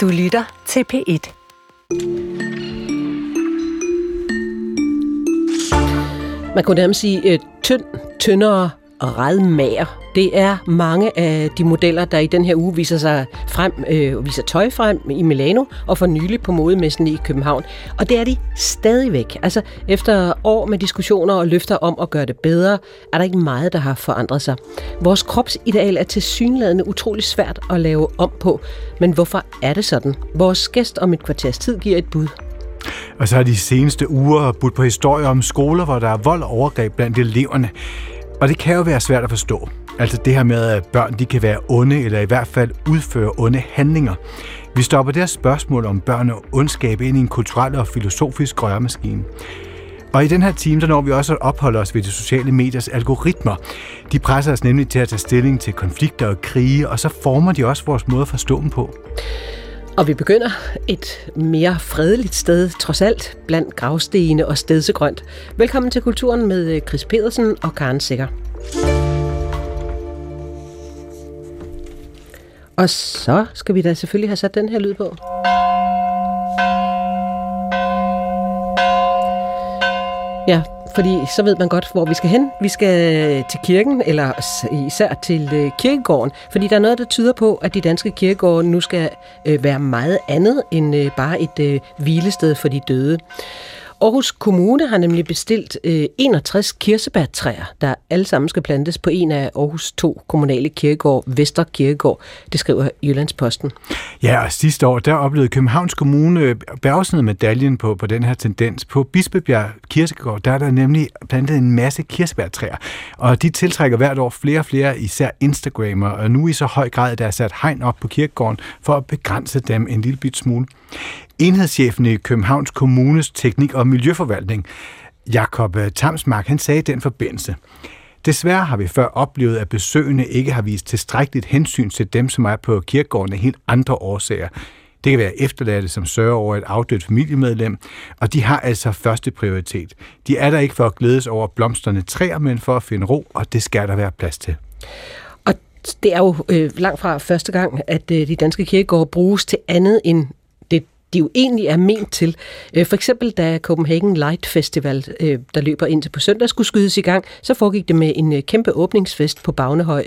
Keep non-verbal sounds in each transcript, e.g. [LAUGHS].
Du lytter til P1. Man kunne nærmest sige et tynd, tyndere redmager. Det er mange af de modeller, der i den her uge viser sig frem, øh, viser tøj frem i Milano og for nylig på modemessen i København. Og det er de stadigvæk. Altså efter år med diskussioner og løfter om at gøre det bedre, er der ikke meget, der har forandret sig. Vores kropsideal er til synlædende utrolig svært at lave om på. Men hvorfor er det sådan? Vores gæst om et kvarters tid giver et bud. Og så har de seneste uger budt på historier om skoler, hvor der er vold og overgreb blandt eleverne. Og det kan jo være svært at forstå. Altså det her med, at børn de kan være onde, eller i hvert fald udføre onde handlinger. Vi stopper det her spørgsmål om børn og ondskab ind i en kulturel og filosofisk rørmaskine. Og i den her time, der når vi også at opholde os ved de sociale mediers algoritmer. De presser os nemlig til at tage stilling til konflikter og krige, og så former de også vores måde at forstå dem på. Og vi begynder et mere fredeligt sted, trods alt, blandt gravstene og stedsegrønt. Velkommen til Kulturen med øh, Chris Pedersen og Karen Sikker. Og så skal vi da selvfølgelig have sat den her lyd på. Ja, fordi så ved man godt, hvor vi skal hen. Vi skal til kirken, eller især til øh, kirkegården, fordi der er noget, der tyder på, at de danske kirkegårde nu skal øh, være meget andet end øh, bare et hvilested for de døde. Aarhus Kommune har nemlig bestilt øh, 61 kirsebærtræer, der alle sammen skal plantes på en af Aarhus to kommunale kirkegård, Vester Kirkegård. Det skriver Jyllandsposten. Ja, og sidste år, der oplevede Københavns Kommune bærsende medaljen på, på den her tendens. På Bispebjerg Kirkegård, der er der nemlig plantet en masse kirsebærtræer, og de tiltrækker hvert år flere og flere, især Instagrammer, og nu i så høj grad, der er sat hegn op på kirkegården for at begrænse dem en lille bit smule. Enhedschefen i Københavns Kommunes Teknik- og Miljøforvaltning, Jakob øh, Tamsmark, han sagde i den forbindelse, Desværre har vi før oplevet, at besøgende ikke har vist tilstrækkeligt hensyn til dem, som er på kirkegården af helt andre årsager. Det kan være efterladte, som sørger over et afdødt familiemedlem, og de har altså første prioritet. De er der ikke for at glædes over blomsterne træer, men for at finde ro, og det skal der være plads til. Og det er jo øh, langt fra første gang, at øh, de danske kirkegårde bruges til andet end de jo egentlig er ment til. Øh, for eksempel da Copenhagen Light Festival, øh, der løber ind til på søndag, skulle skydes i gang, så foregik det med en øh, kæmpe åbningsfest på Bagnehøj,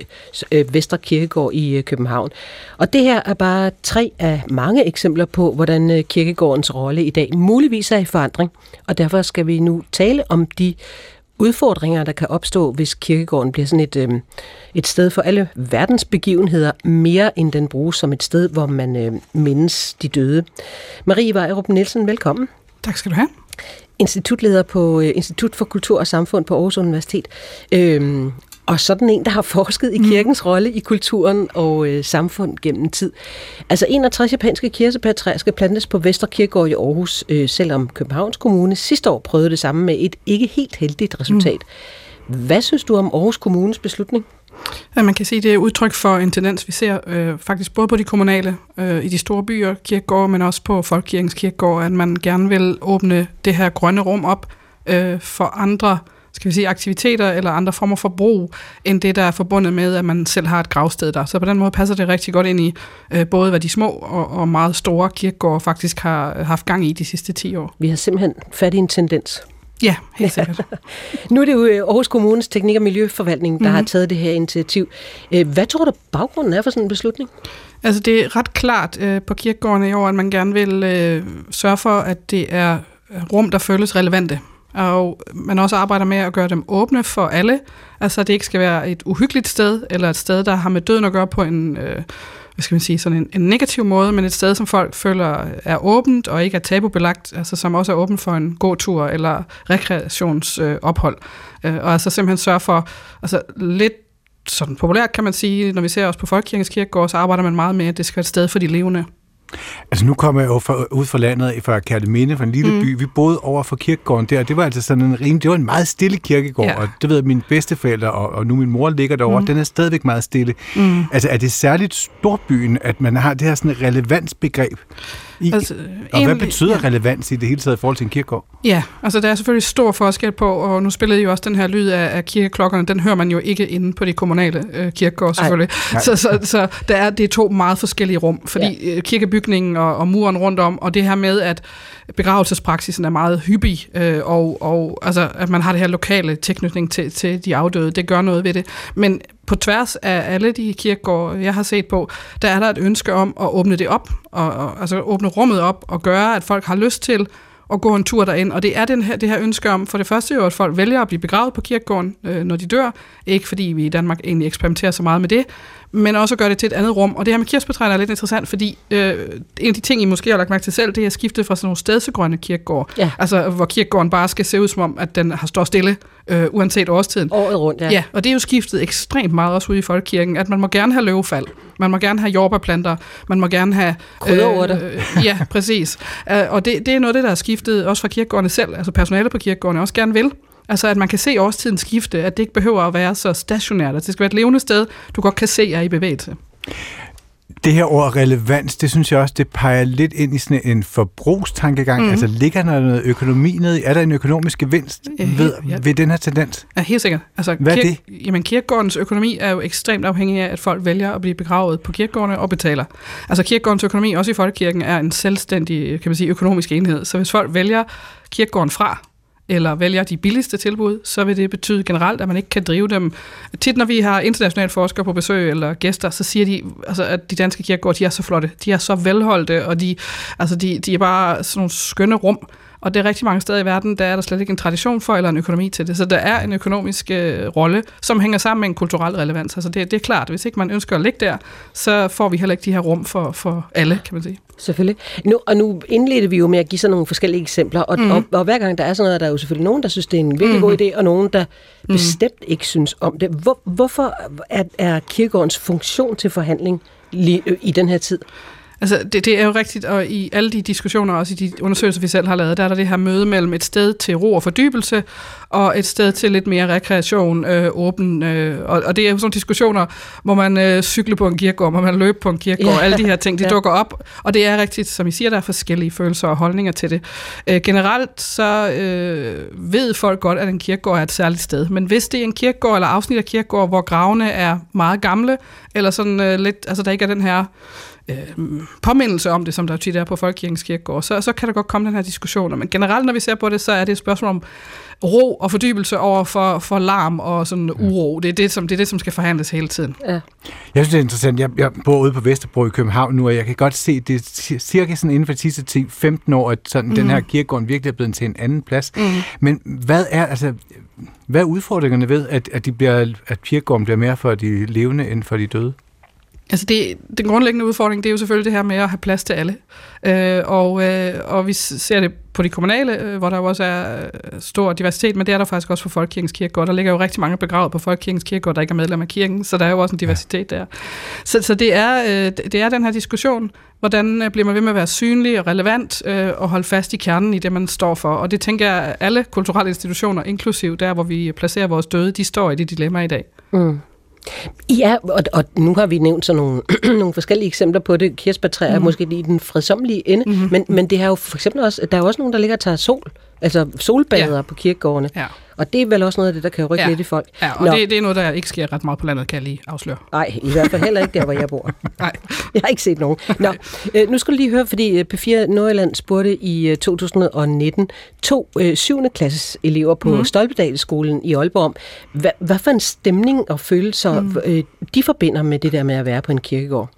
Vestre Kirkegård i København. Og det her er bare tre af mange eksempler på, hvordan kirkegårdens rolle i dag muligvis er i forandring. Og derfor skal vi nu tale om de udfordringer, der kan opstå, hvis kirkegården bliver sådan et, øh, et sted for alle verdens begivenheder, mere end den bruges som et sted, hvor man øh, mindes de døde. Marie Vejrup Nielsen, velkommen. Tak skal du have. Institutleder på øh, Institut for Kultur og Samfund på Aarhus Universitet. Øh, og sådan en, der har forsket i mm. kirkens mm. rolle i kulturen og øh, samfund gennem tid. Altså 61 japanske kirsebærtræer skal plantes på Vester Kirkegård i Aarhus, øh, selvom Københavns Kommune sidste år prøvede det samme med et ikke helt heldigt resultat. Mm. Hvad synes du om Aarhus Kommunes beslutning? Ja, man kan sige, at det er udtryk for en tendens, vi ser øh, faktisk både på de kommunale, øh, i de store byer, kirkegård, men også på Folkekirkens kirkegård, at man gerne vil åbne det her grønne rum op øh, for andre skal vi sige, aktiviteter eller andre former for brug, end det, der er forbundet med, at man selv har et gravsted der. Så på den måde passer det rigtig godt ind i øh, både, hvad de små og, og meget store kirkegårde faktisk har haft gang i de sidste 10 år. Vi har simpelthen fat i en tendens. Ja, helt sikkert. [LAUGHS] nu er det jo øh, Aarhus Kommunes Teknik- og Miljøforvaltning, der mm-hmm. har mhm. taget det her initiativ. Øh, hvad tror du baggrunden er for sådan en beslutning? Altså det er ret klart øh, på kirkegårdene i år, at man gerne vil øh, sørge for, at det er rum, der føles relevante og man også arbejder med at gøre dem åbne for alle. Altså, at det ikke skal være et uhyggeligt sted, eller et sted, der har med døden at gøre på en, øh, hvad skal man sige, sådan en, en negativ måde, men et sted, som folk føler er åbent og ikke er tabubelagt, altså som også er åbent for en god tur eller rekreationsophold. Øh, øh og altså simpelthen sørge for, altså lidt sådan populært kan man sige, når vi ser os på Folkekirkens Kirkegård, så arbejder man meget med, at det skal være et sted for de levende. Altså nu kommer jeg jo fra, ud fra landet, fra Kærteminde, fra en lille mm. by. Vi boede over for kirkegården der, det var altså sådan en rim, det var en meget stille kirkegård, ja. og det ved jeg, mine bedsteforældre, og, og nu min mor ligger derovre, mm. den er stadigvæk meget stille. Mm. Altså er det særligt storbyen, at man har det her sådan relevansbegreb I, altså, og egentlig, hvad betyder ja. relevans i det hele taget i forhold til en kirkegård? Ja, altså der er selvfølgelig stor forskel på, og nu spillede I jo også den her lyd af, af kirkeklokkerne, den hører man jo ikke inde på de kommunale øh, kirkegård selvfølgelig. Nej. Så, så, så der er, det er to meget forskellige rum, fordi ja. Øh, kirkebygningen og, og muren rundt om, og det her med, at begravelsespraksisen er meget hyppig, øh, og, og altså, at man har det her lokale tilknytning til, til de afdøde, det gør noget ved det. Men på tværs af alle de kirkegårde, jeg har set på, der er der et ønske om at åbne det op, og, og, altså åbne rummet op og gøre, at folk har lyst til at gå en tur derind. Og det er den her, det her ønske om, for det første jo, at folk vælger at blive begravet på kirkegården, øh, når de dør. Ikke fordi vi i Danmark egentlig eksperimenterer så meget med det, men også gøre det til et andet rum. Og det her med kirsebærtræerne er lidt interessant, fordi øh, en af de ting, I måske har lagt mærke til selv, det er skiftet fra sådan nogle stedsegrønne kirkegård. Ja. Altså, hvor kirkegården bare skal se ud som om, at den har stået stille, øh, uanset årstiden. Året rundt, ja. Ja, og det er jo skiftet ekstremt meget også ude i folkekirken, at man må gerne have løvefald, man må gerne have jordbærplanter, man må gerne have... Krydderurter. Øh, ja, præcis. Uh, og det, det er noget af det, der er skiftet også fra kirkegårdene selv, altså personalet på kirkegårdene også gerne vil. Altså, at man kan se årstiden skifte, at det ikke behøver at være så stationært, at det skal være et levende sted, du godt kan se er i bevægelse. Det her ord relevans, det synes jeg også, det peger lidt ind i sådan en forbrugstankegang. Mm. Altså ligger der noget økonomi ned Er der en økonomisk gevinst øh, ved, ja. ved den her tendens? Ja, helt sikkert. Altså, Hvad er det? Jamen, kirkegårdens økonomi er jo ekstremt afhængig af, at folk vælger at blive begravet på kirkegårdene og betaler. Altså kirkegårdens økonomi, også i folkekirken, er en selvstændig kan man sige, økonomisk enhed. Så hvis folk vælger kirkegården fra, eller vælger de billigste tilbud, så vil det betyde generelt, at man ikke kan drive dem. Tit når vi har internationale forskere på besøg eller gæster, så siger de, altså, at de danske kirkegårde, de er så flotte, de er så velholdte, og de, altså, de, de er bare sådan nogle skønne rum, og det er rigtig mange steder i verden, der er der slet ikke en tradition for eller en økonomi til det. Så der er en økonomisk øh, rolle, som hænger sammen med en kulturel relevans. Altså det, det er klart, hvis ikke man ønsker at ligge der, så får vi heller ikke de her rum for, for alle, kan man sige. Selvfølgelig. Nu, og nu indledte vi jo med at give sådan nogle forskellige eksempler, og, mm. og, og hver gang der er sådan noget, der er jo selvfølgelig nogen, der synes, det er en virkelig mm. god idé, og nogen, der mm. bestemt ikke synes om det. Hvor, hvorfor er, er kirkegårdens funktion til forhandling lige, i den her tid? Altså, det, det er jo rigtigt, og i alle de diskussioner, også i de undersøgelser, vi selv har lavet, der er der det her møde mellem et sted til ro og fordybelse, og et sted til lidt mere rekreation, øh, åben. Øh, og, og det er jo sådan diskussioner, hvor man øh, cykler på en kirkegård, hvor man løber på en kirkegård, ja. alle de her ting, de ja. dukker op. Og det er rigtigt, som I siger, der er forskellige følelser og holdninger til det. Øh, generelt så øh, ved folk godt, at en kirkegård er et særligt sted. Men hvis det er en kirkegård eller afsnit af kirkegård, hvor gravene er meget gamle, eller sådan øh, lidt, altså der ikke er den her øh, påmindelse om det, som der tit er på Folkekirkens Kirkegård, så, så kan der godt komme den her diskussion. Men generelt, når vi ser på det, så er det et spørgsmål om ro og fordybelse over for, for larm og sådan uro. Det er det, som, det er det, som skal forhandles hele tiden. Ja. Jeg synes, det er interessant. Jeg, jeg bor ude på Vesterbro i København nu, og jeg kan godt se, det er cirka sådan inden for de sidste 10-15 år, at sådan, mm. den her kirkegård virkelig er blevet til en anden plads. Mm. Men hvad er, altså, hvad er udfordringerne ved, at, at, de bliver, at kirkegården bliver mere for de levende end for de døde? Altså det, den grundlæggende udfordring, det er jo selvfølgelig det her med at have plads til alle. Øh, og, øh, og vi ser det på de kommunale, øh, hvor der jo også er øh, stor diversitet, men det er der faktisk også på Folkekirkens Kirkegård. Der ligger jo rigtig mange begravet på Folkekirkens Kirkegård, der ikke er medlem af kirken, så der er jo også en diversitet ja. der. Så, så det, er, øh, det er den her diskussion, hvordan øh, bliver man ved med at være synlig og relevant øh, og holde fast i kernen i det, man står for. Og det tænker jeg, alle kulturelle institutioner, inklusiv der, hvor vi placerer vores døde, de står i det dilemma i dag. Mm. Ja, og, og nu har vi nævnt sådan nogle, [CLEARS THROAT] nogle forskellige eksempler på det. Kirsebærtræer mm. er mhm. måske lige den fredsomlige ende, mm-hmm. men, men det har jo for eksempel også, der er jo også nogen, der ligger og tager sol, altså solbader ja. på kirkegårdene. Ja. Og det er vel også noget af det, der kan rykke ja. lidt i folk. Ja, og det, det er noget, der ikke sker ret meget på landet, kan jeg lige afsløre. Nej, i hvert fald heller ikke der, hvor jeg bor. [LAUGHS] Nej. Jeg har ikke set nogen. Nå, øh, nu skal du lige høre, fordi øh, P4 Nordjylland spurgte i 2019 øh, to øh, 7. klasses elever på mm. Stolpedalskolen i Aalborg om, hvad, hvad for en stemning og følelser mm. øh, de forbinder med det der med at være på en kirkegård.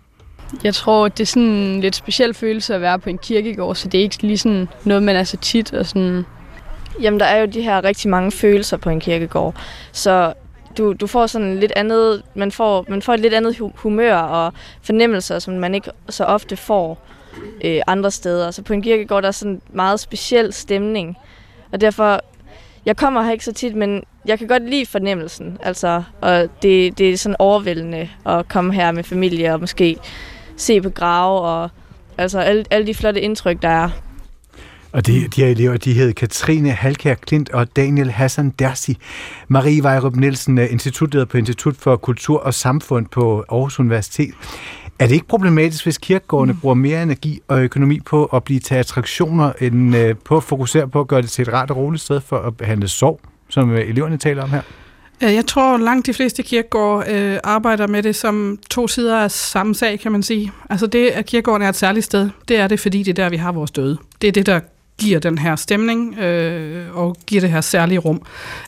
Jeg tror, det er sådan en lidt speciel følelse at være på en kirkegård, så det er ikke lige sådan noget, man er så tit og sådan Jamen, der er jo de her rigtig mange følelser på en kirkegård. Så du, du får sådan lidt andet, man får, man får et lidt andet humør og fornemmelser, som man ikke så ofte får øh, andre steder. Så på en kirkegård der er sådan en meget speciel stemning. Og derfor, jeg kommer her ikke så tit, men jeg kan godt lide fornemmelsen. Altså, og det, det er sådan overvældende at komme her med familie og måske se på grave og altså alle, alle de flotte indtryk, der er. Og de, de her elever, de hed Katrine Halkær Klint og Daniel Hassan Dersi. Marie Vejrup Nielsen, institutleder på Institut for Kultur og Samfund på Aarhus Universitet. Er det ikke problematisk, hvis kirkegårdene mm. bruger mere energi og økonomi på at blive til attraktioner, end øh, på at fokusere på at gøre det til et rart og roligt sted for at behandle sorg, som øh, eleverne taler om her? Jeg tror, langt de fleste kirkegård øh, arbejder med det som to sider af samme sag, kan man sige. Altså det, at kirkegården er et særligt sted, det er det, fordi det er der, vi har vores døde. Det er det, der giver den her stemning øh, og giver det her særlige rum.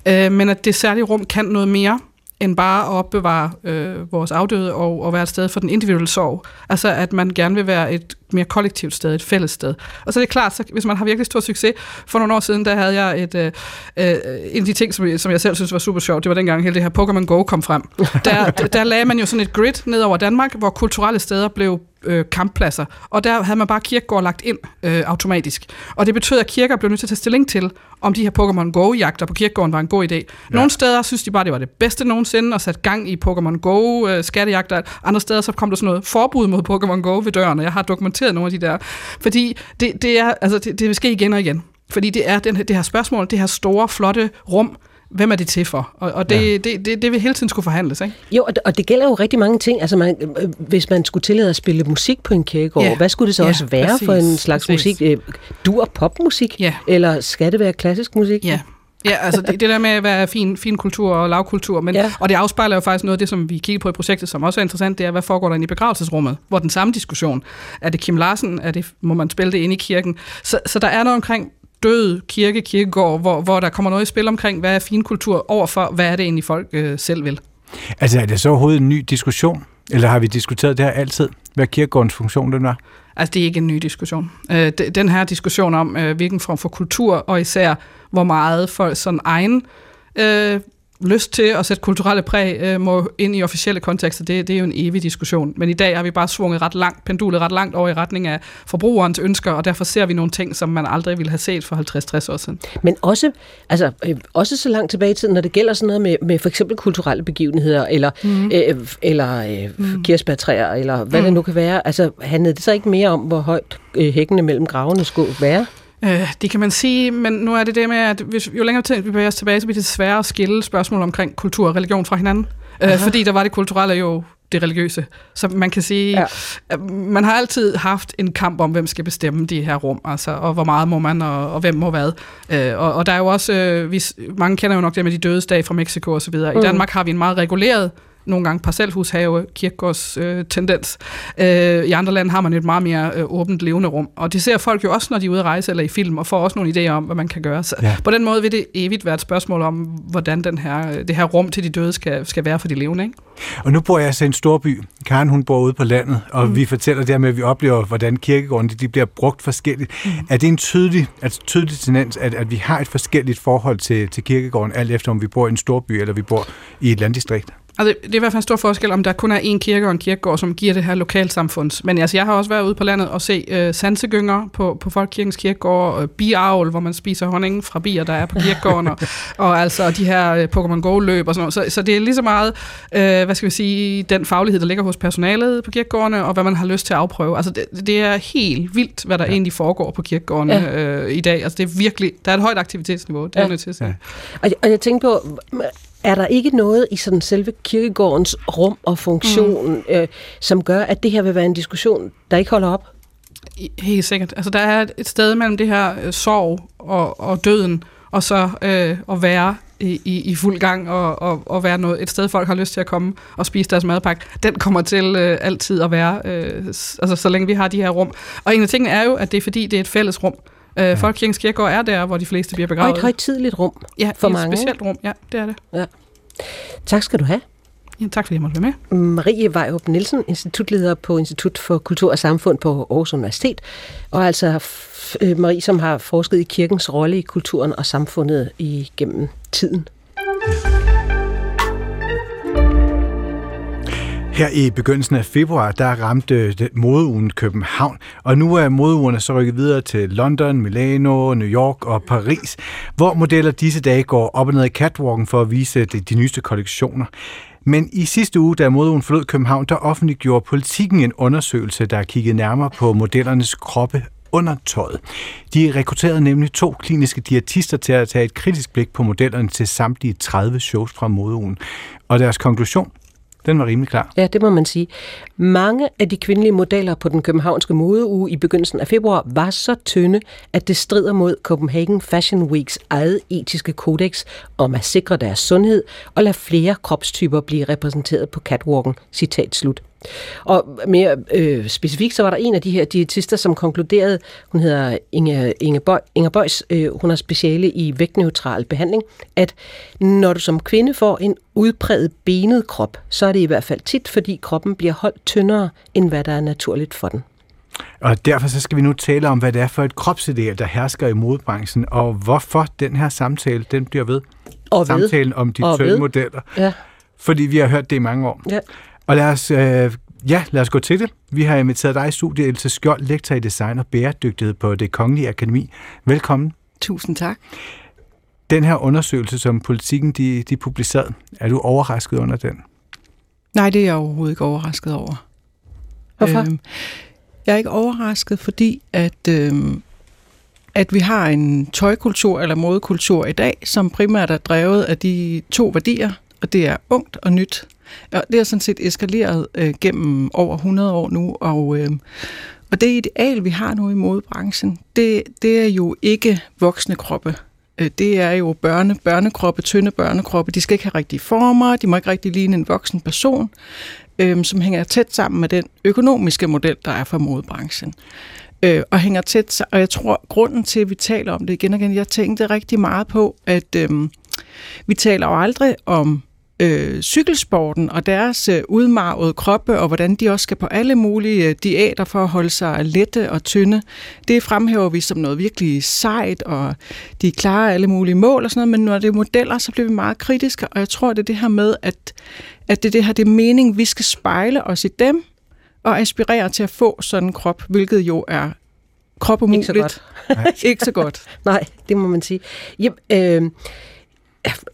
Øh, men at det særlige rum kan noget mere, end bare at opbevare øh, vores afdøde og, og være et sted for den individuelle sorg. Altså at man gerne vil være et mere kollektivt sted, et fælles sted. Og så er det klart, så hvis man har virkelig stor succes, for nogle år siden, der havde jeg et, øh, øh, en af de ting, som, som jeg selv synes var super sjovt, det var dengang hele det her Pokémon Go kom frem. Der, der lagde man jo sådan et grid ned over Danmark, hvor kulturelle steder blev øh, kamppladser. Og der havde man bare kirkegård lagt ind øh, automatisk. Og det betød, at kirker blev nødt til at tage stilling til, om de her Pokémon Go-jagter på kirkegården var en god idé. Ja. Nogle steder synes de bare, det var det bedste nogensinde, og sat gang i Pokémon Go-skattejagter. Øh, Andre steder så kom der sådan noget forbud mod Pokémon Go ved døren, og jeg har dokumenteret nogle af de der. Fordi det, det, er, altså, det, det vil ske igen og igen. Fordi det er den, det her spørgsmål, det her store, flotte rum, hvem er det til for? Og, og det, ja. det, det, det vil hele tiden skulle forhandles, ikke? Jo, og det, og det gælder jo rigtig mange ting. Altså, man, øh, hvis man skulle tillade at spille musik på en kirkegård, ja. hvad skulle det så ja, også være præcis, for en slags præcis. musik? Øh, dur popmusik? Ja. Eller skal det være klassisk musik? Ja, Ja, altså det, det der med at være fin, fin kultur og lavkultur, men, ja. og det afspejler jo faktisk noget af det, som vi kigger på i projektet, som også er interessant, det er, hvad foregår der inde i begravelsesrummet, hvor den samme diskussion, er det Kim Larsen, er det, må man spille det inde i kirken? Så, så der er noget omkring død kirke, kirkegård, hvor, hvor der kommer noget i spil omkring, hvad er fin kultur overfor, hvad er det egentlig folk øh, selv vil. Altså er det så overhovedet en ny diskussion, eller har vi diskuteret det her altid, hvad kirkegårdens funktion den var? Altså det er ikke en ny diskussion. Øh, den her diskussion om, øh, hvilken form for kultur, og især hvor meget folk sådan egen øh, lyst til at sætte kulturelle præg øh, må ind i officielle kontekster, det, det er jo en evig diskussion. Men i dag har vi bare svunget ret langt, pendulet ret langt over i retning af forbrugerens ønsker, og derfor ser vi nogle ting, som man aldrig ville have set for 50-60 år siden. Men også, altså, øh, også så langt tilbage i tiden, når det gælder sådan noget med, med for eksempel kulturelle begivenheder, eller, mm. øh, eller øh, mm. kirsebærtræer, eller hvad mm. det nu kan være, altså handlede det så ikke mere om, hvor højt øh, hækkene mellem gravene skulle være? Øh, det kan man sige, men nu er det det med, at hvis, jo længere tid vi bevæger os tilbage, så bliver det sværere at skille spørgsmål omkring kultur og religion fra hinanden. Øh, fordi der var det kulturelle jo det religiøse. Så man kan sige, ja. at man har altid haft en kamp om, hvem skal bestemme de her rum, altså, og hvor meget må man, og, og hvem må hvad. Øh, og, og der er jo også, øh, vi, mange kender jo nok det med de dødsdage fra Mexico og så videre. Mm. I Danmark har vi en meget reguleret nogle gange parcelhushave, kirkegårds øh, tendens. Øh, I andre lande har man et meget mere øh, åbent levende rum, og det ser folk jo også, når de er ude at rejse eller i film, og får også nogle idéer om, hvad man kan gøre. Så ja. på den måde vil det evigt være et spørgsmål om, hvordan den her, det her rum til de døde skal, skal være for de levende. Ikke? Og nu bor jeg altså i en storby. Karen, hun bor ude på landet, og mm. vi fortæller dermed, at vi oplever, hvordan kirkegårdene de bliver brugt forskelligt. Mm. Er det en tydelig, altså tydelig tendens, at, at vi har et forskelligt forhold til, til kirkegården, alt efter om vi bor i en storby eller vi bor i et landdistrikt? Altså, det er i hvert fald en stor forskel, om der kun er en kirke og en kirkegård, som giver det her lokalsamfunds. Men altså, jeg har også været ude på landet og se øh, sansegynger på, på Folkekirkens kirkegård, øh, biavl, hvor man spiser honning fra bier, der er på kirkegården, og, [LAUGHS] og altså de her øh, Pokémon Go-løb og sådan noget. Så, så det er lige så meget, øh, hvad skal vi sige, den faglighed, der ligger hos personalet på kirkegårdene, og hvad man har lyst til at afprøve. Altså, det, det er helt vildt, hvad der ja. egentlig foregår på kirkegårdene ja. øh, i dag. Altså, det er virkelig, der er et højt aktivitetsniveau, det er ja. nødt til at sige. Ja. Og, og jeg tænker på, er der ikke noget i sådan selve kirkegårdens rum og funktion, mm. øh, som gør, at det her vil være en diskussion, der ikke holder op? Helt sikkert. Altså, der er et sted mellem det her øh, sorg og, og døden, og så øh, at være i, i, i fuld gang og, og, og være noget, et sted, folk har lyst til at komme og spise deres madpakke, den kommer til øh, altid at være, øh, altså så længe vi har de her rum. Og en af tingene er jo, at det er fordi, det er et fælles rum. Øh, ja. Folkekirkens Kirkegård er der, hvor de fleste bliver begravet. Og et højtidligt rum ja, for et mange. et specielt rum, ja, det er det. Ja. Tak skal du have. Ja, tak fordi jeg måtte være med. Marie Vejrup Nielsen, institutleder på Institut for Kultur og Samfund på Aarhus Universitet, og altså øh, Marie, som har forsket i kirkens rolle i kulturen og samfundet igennem tiden. Her i begyndelsen af februar, der ramte øh, modeugen København, og nu er modeugerne så rykket videre til London, Milano, New York og Paris, hvor modeller disse dage går op og ned i catwalken for at vise øh, de, de nyeste kollektioner. Men i sidste uge, da modeugen forlod København, der offentliggjorde politikken en undersøgelse, der kiggede nærmere på modellernes kroppe under tøjet. De rekrutterede nemlig to kliniske diætister til at tage et kritisk blik på modellerne til samtlige 30 shows fra modeugen. Og deres konklusion? Den var rimelig klar. Ja, det må man sige. Mange af de kvindelige modeller på den københavnske modeuge i begyndelsen af februar var så tynde, at det strider mod Copenhagen Fashion Weeks eget etiske kodex om at sikre deres sundhed og lade flere kropstyper blive repræsenteret på catwalken. Citat slut. Og mere øh, specifikt, så var der en af de her diætister, som konkluderede, hun hedder Inge, Inge Bøj, Inger Bøjs, øh, hun har speciale i vægtneutral behandling, at når du som kvinde får en udpræget benet krop, så er det i hvert fald tit, fordi kroppen bliver holdt tyndere, end hvad der er naturligt for den. Og derfor så skal vi nu tale om, hvad det er for et kropsideal, der hersker i modebranchen, og hvorfor den her samtale, den bliver ved. Og ved. Samtalen om de tynde modeller. Ja. Fordi vi har hørt det i mange år. Ja. Og lad os, øh, ja, lad os gå til det. Vi har inviteret dig i studiet, Else Skjold, lektor i design og bæredygtighed på det Kongelige Akademi. Velkommen. Tusind tak. Den her undersøgelse, som politikken de, de publicerede, er du overrasket under den? Nej, det er jeg overhovedet ikke overrasket over. Hvorfor? Øhm, jeg er ikke overrasket, fordi at, øhm, at vi har en tøjkultur eller modekultur i dag, som primært er drevet af de to værdier, og det er ungt og nyt. Og det er sådan set eskaleret øh, gennem over 100 år nu, og, øh, og det ideal, vi har nu i modebranchen, det, det er jo ikke voksne kroppe. Øh, det er jo børne, børnekroppe, tynde børnekroppe. De skal ikke have rigtige former, de må ikke rigtig ligne en voksen person, øh, som hænger tæt sammen med den økonomiske model, der er for modebranchen. Øh, og hænger tæt Og jeg tror, grunden til, at vi taler om det igen og igen, jeg tænkte rigtig meget på, at øh, vi taler jo aldrig om øh, cykelsporten og deres øh, udmarvede kroppe, og hvordan de også skal på alle mulige øh, diæter for at holde sig lette og tynde. Det fremhæver vi som noget virkelig sejt, og de klarer alle mulige mål og sådan noget, men når det er modeller, så bliver vi meget kritiske, og jeg tror, det er det her med, at, at det, er det her det er mening, vi skal spejle os i dem, og aspirere til at få sådan en krop, hvilket jo er krop Ikke så godt. [LAUGHS] ikke så godt. Nej, det må man sige. Jamen, øh,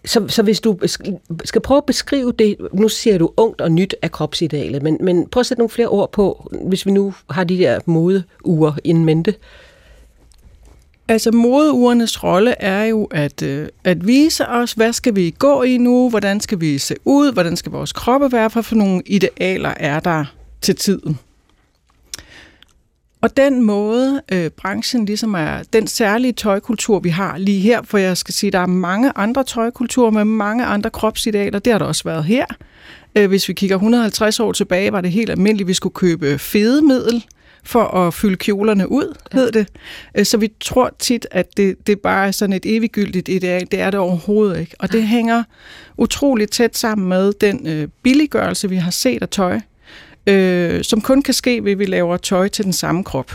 så, så hvis du skal prøve at beskrive det, nu siger du ungt og nyt af kropsidealet, men, men prøv at sætte nogle flere ord på, hvis vi nu har de der modeuger in mente. Altså modeurenes rolle er jo at, øh, at vise os, hvad skal vi gå i nu, hvordan skal vi se ud, hvordan skal vores kroppe være, for, for nogle idealer er der til tiden. Og den måde, øh, branchen ligesom er, den særlige tøjkultur, vi har lige her, for jeg skal sige, der er mange andre tøjkulturer med mange andre kropsidealer, det har der også været her. Øh, hvis vi kigger 150 år tilbage, var det helt almindeligt, at vi skulle købe fedemiddel for at fylde kjolerne ud, hed det. Øh, Så vi tror tit, at det, det bare er sådan et eviggyldigt ideal. Det er det overhovedet ikke. Og det hænger utroligt tæt sammen med den øh, billiggørelse, vi har set af tøj, øh, som kun kan ske ved, at vi laver tøj til den samme krop.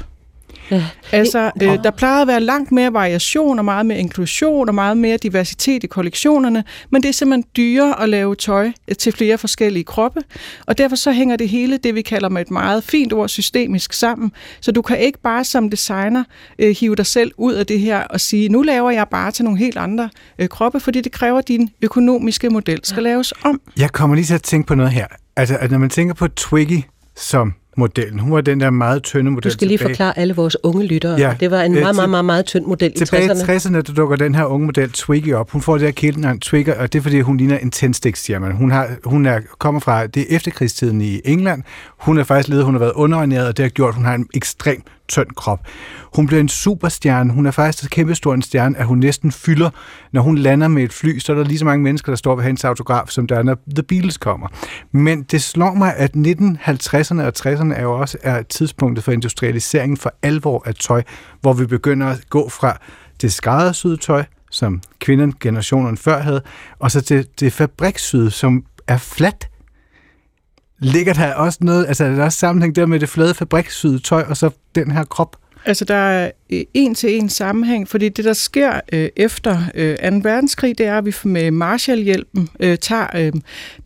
Ja. Altså, øh, der plejede at være langt mere variation og meget mere inklusion og meget mere diversitet i kollektionerne, men det er simpelthen dyrere at lave tøj øh, til flere forskellige kroppe, og derfor så hænger det hele, det vi kalder med et meget fint ord, systemisk sammen. Så du kan ikke bare som designer øh, hive dig selv ud af det her og sige, nu laver jeg bare til nogle helt andre øh, kroppe, fordi det kræver, at din økonomiske model skal laves om. Jeg kommer lige til at tænke på noget her. Altså, at når man tænker på Twiggy som modellen, hun var den der meget tynde model Du skal lige tilbage. forklare alle vores unge lyttere. Ja, det var en øh, meget, meget, meget, meget tynd model i Tilbage i 60'erne. 60'erne, der dukker den her unge model Twiggy op. Hun får det her kælenavn Twigger, og det er fordi, hun ligner en tændstiksstjerne. Hun, har, hun er, kommer fra det er efterkrigstiden i England. Hun er faktisk ledet, hun har været underordnet, og det har gjort, at hun har en ekstrem tynd krop. Hun bliver en superstjerne. Hun er faktisk så kæmpestor en stjerne, at hun næsten fylder. Når hun lander med et fly, så er der lige så mange mennesker, der står ved hendes autograf, som der er, når The Beatles kommer. Men det slår mig, at 1950'erne og 60'erne er jo også er tidspunktet for industrialiseringen for alvor af tøj, hvor vi begynder at gå fra det skræddersyede tøj, som kvinderne generationen før havde, og så til det fabrikssyde, som er fladt. Ligger der også noget, altså er der også sammenhæng der med det flade fabrikssyde tøj, og så den her krop? Altså, der er Øh, en til en sammenhæng, fordi det, der sker øh, efter øh, 2. verdenskrig, det er, at vi med Marshallhjælpen øh, tager, øh,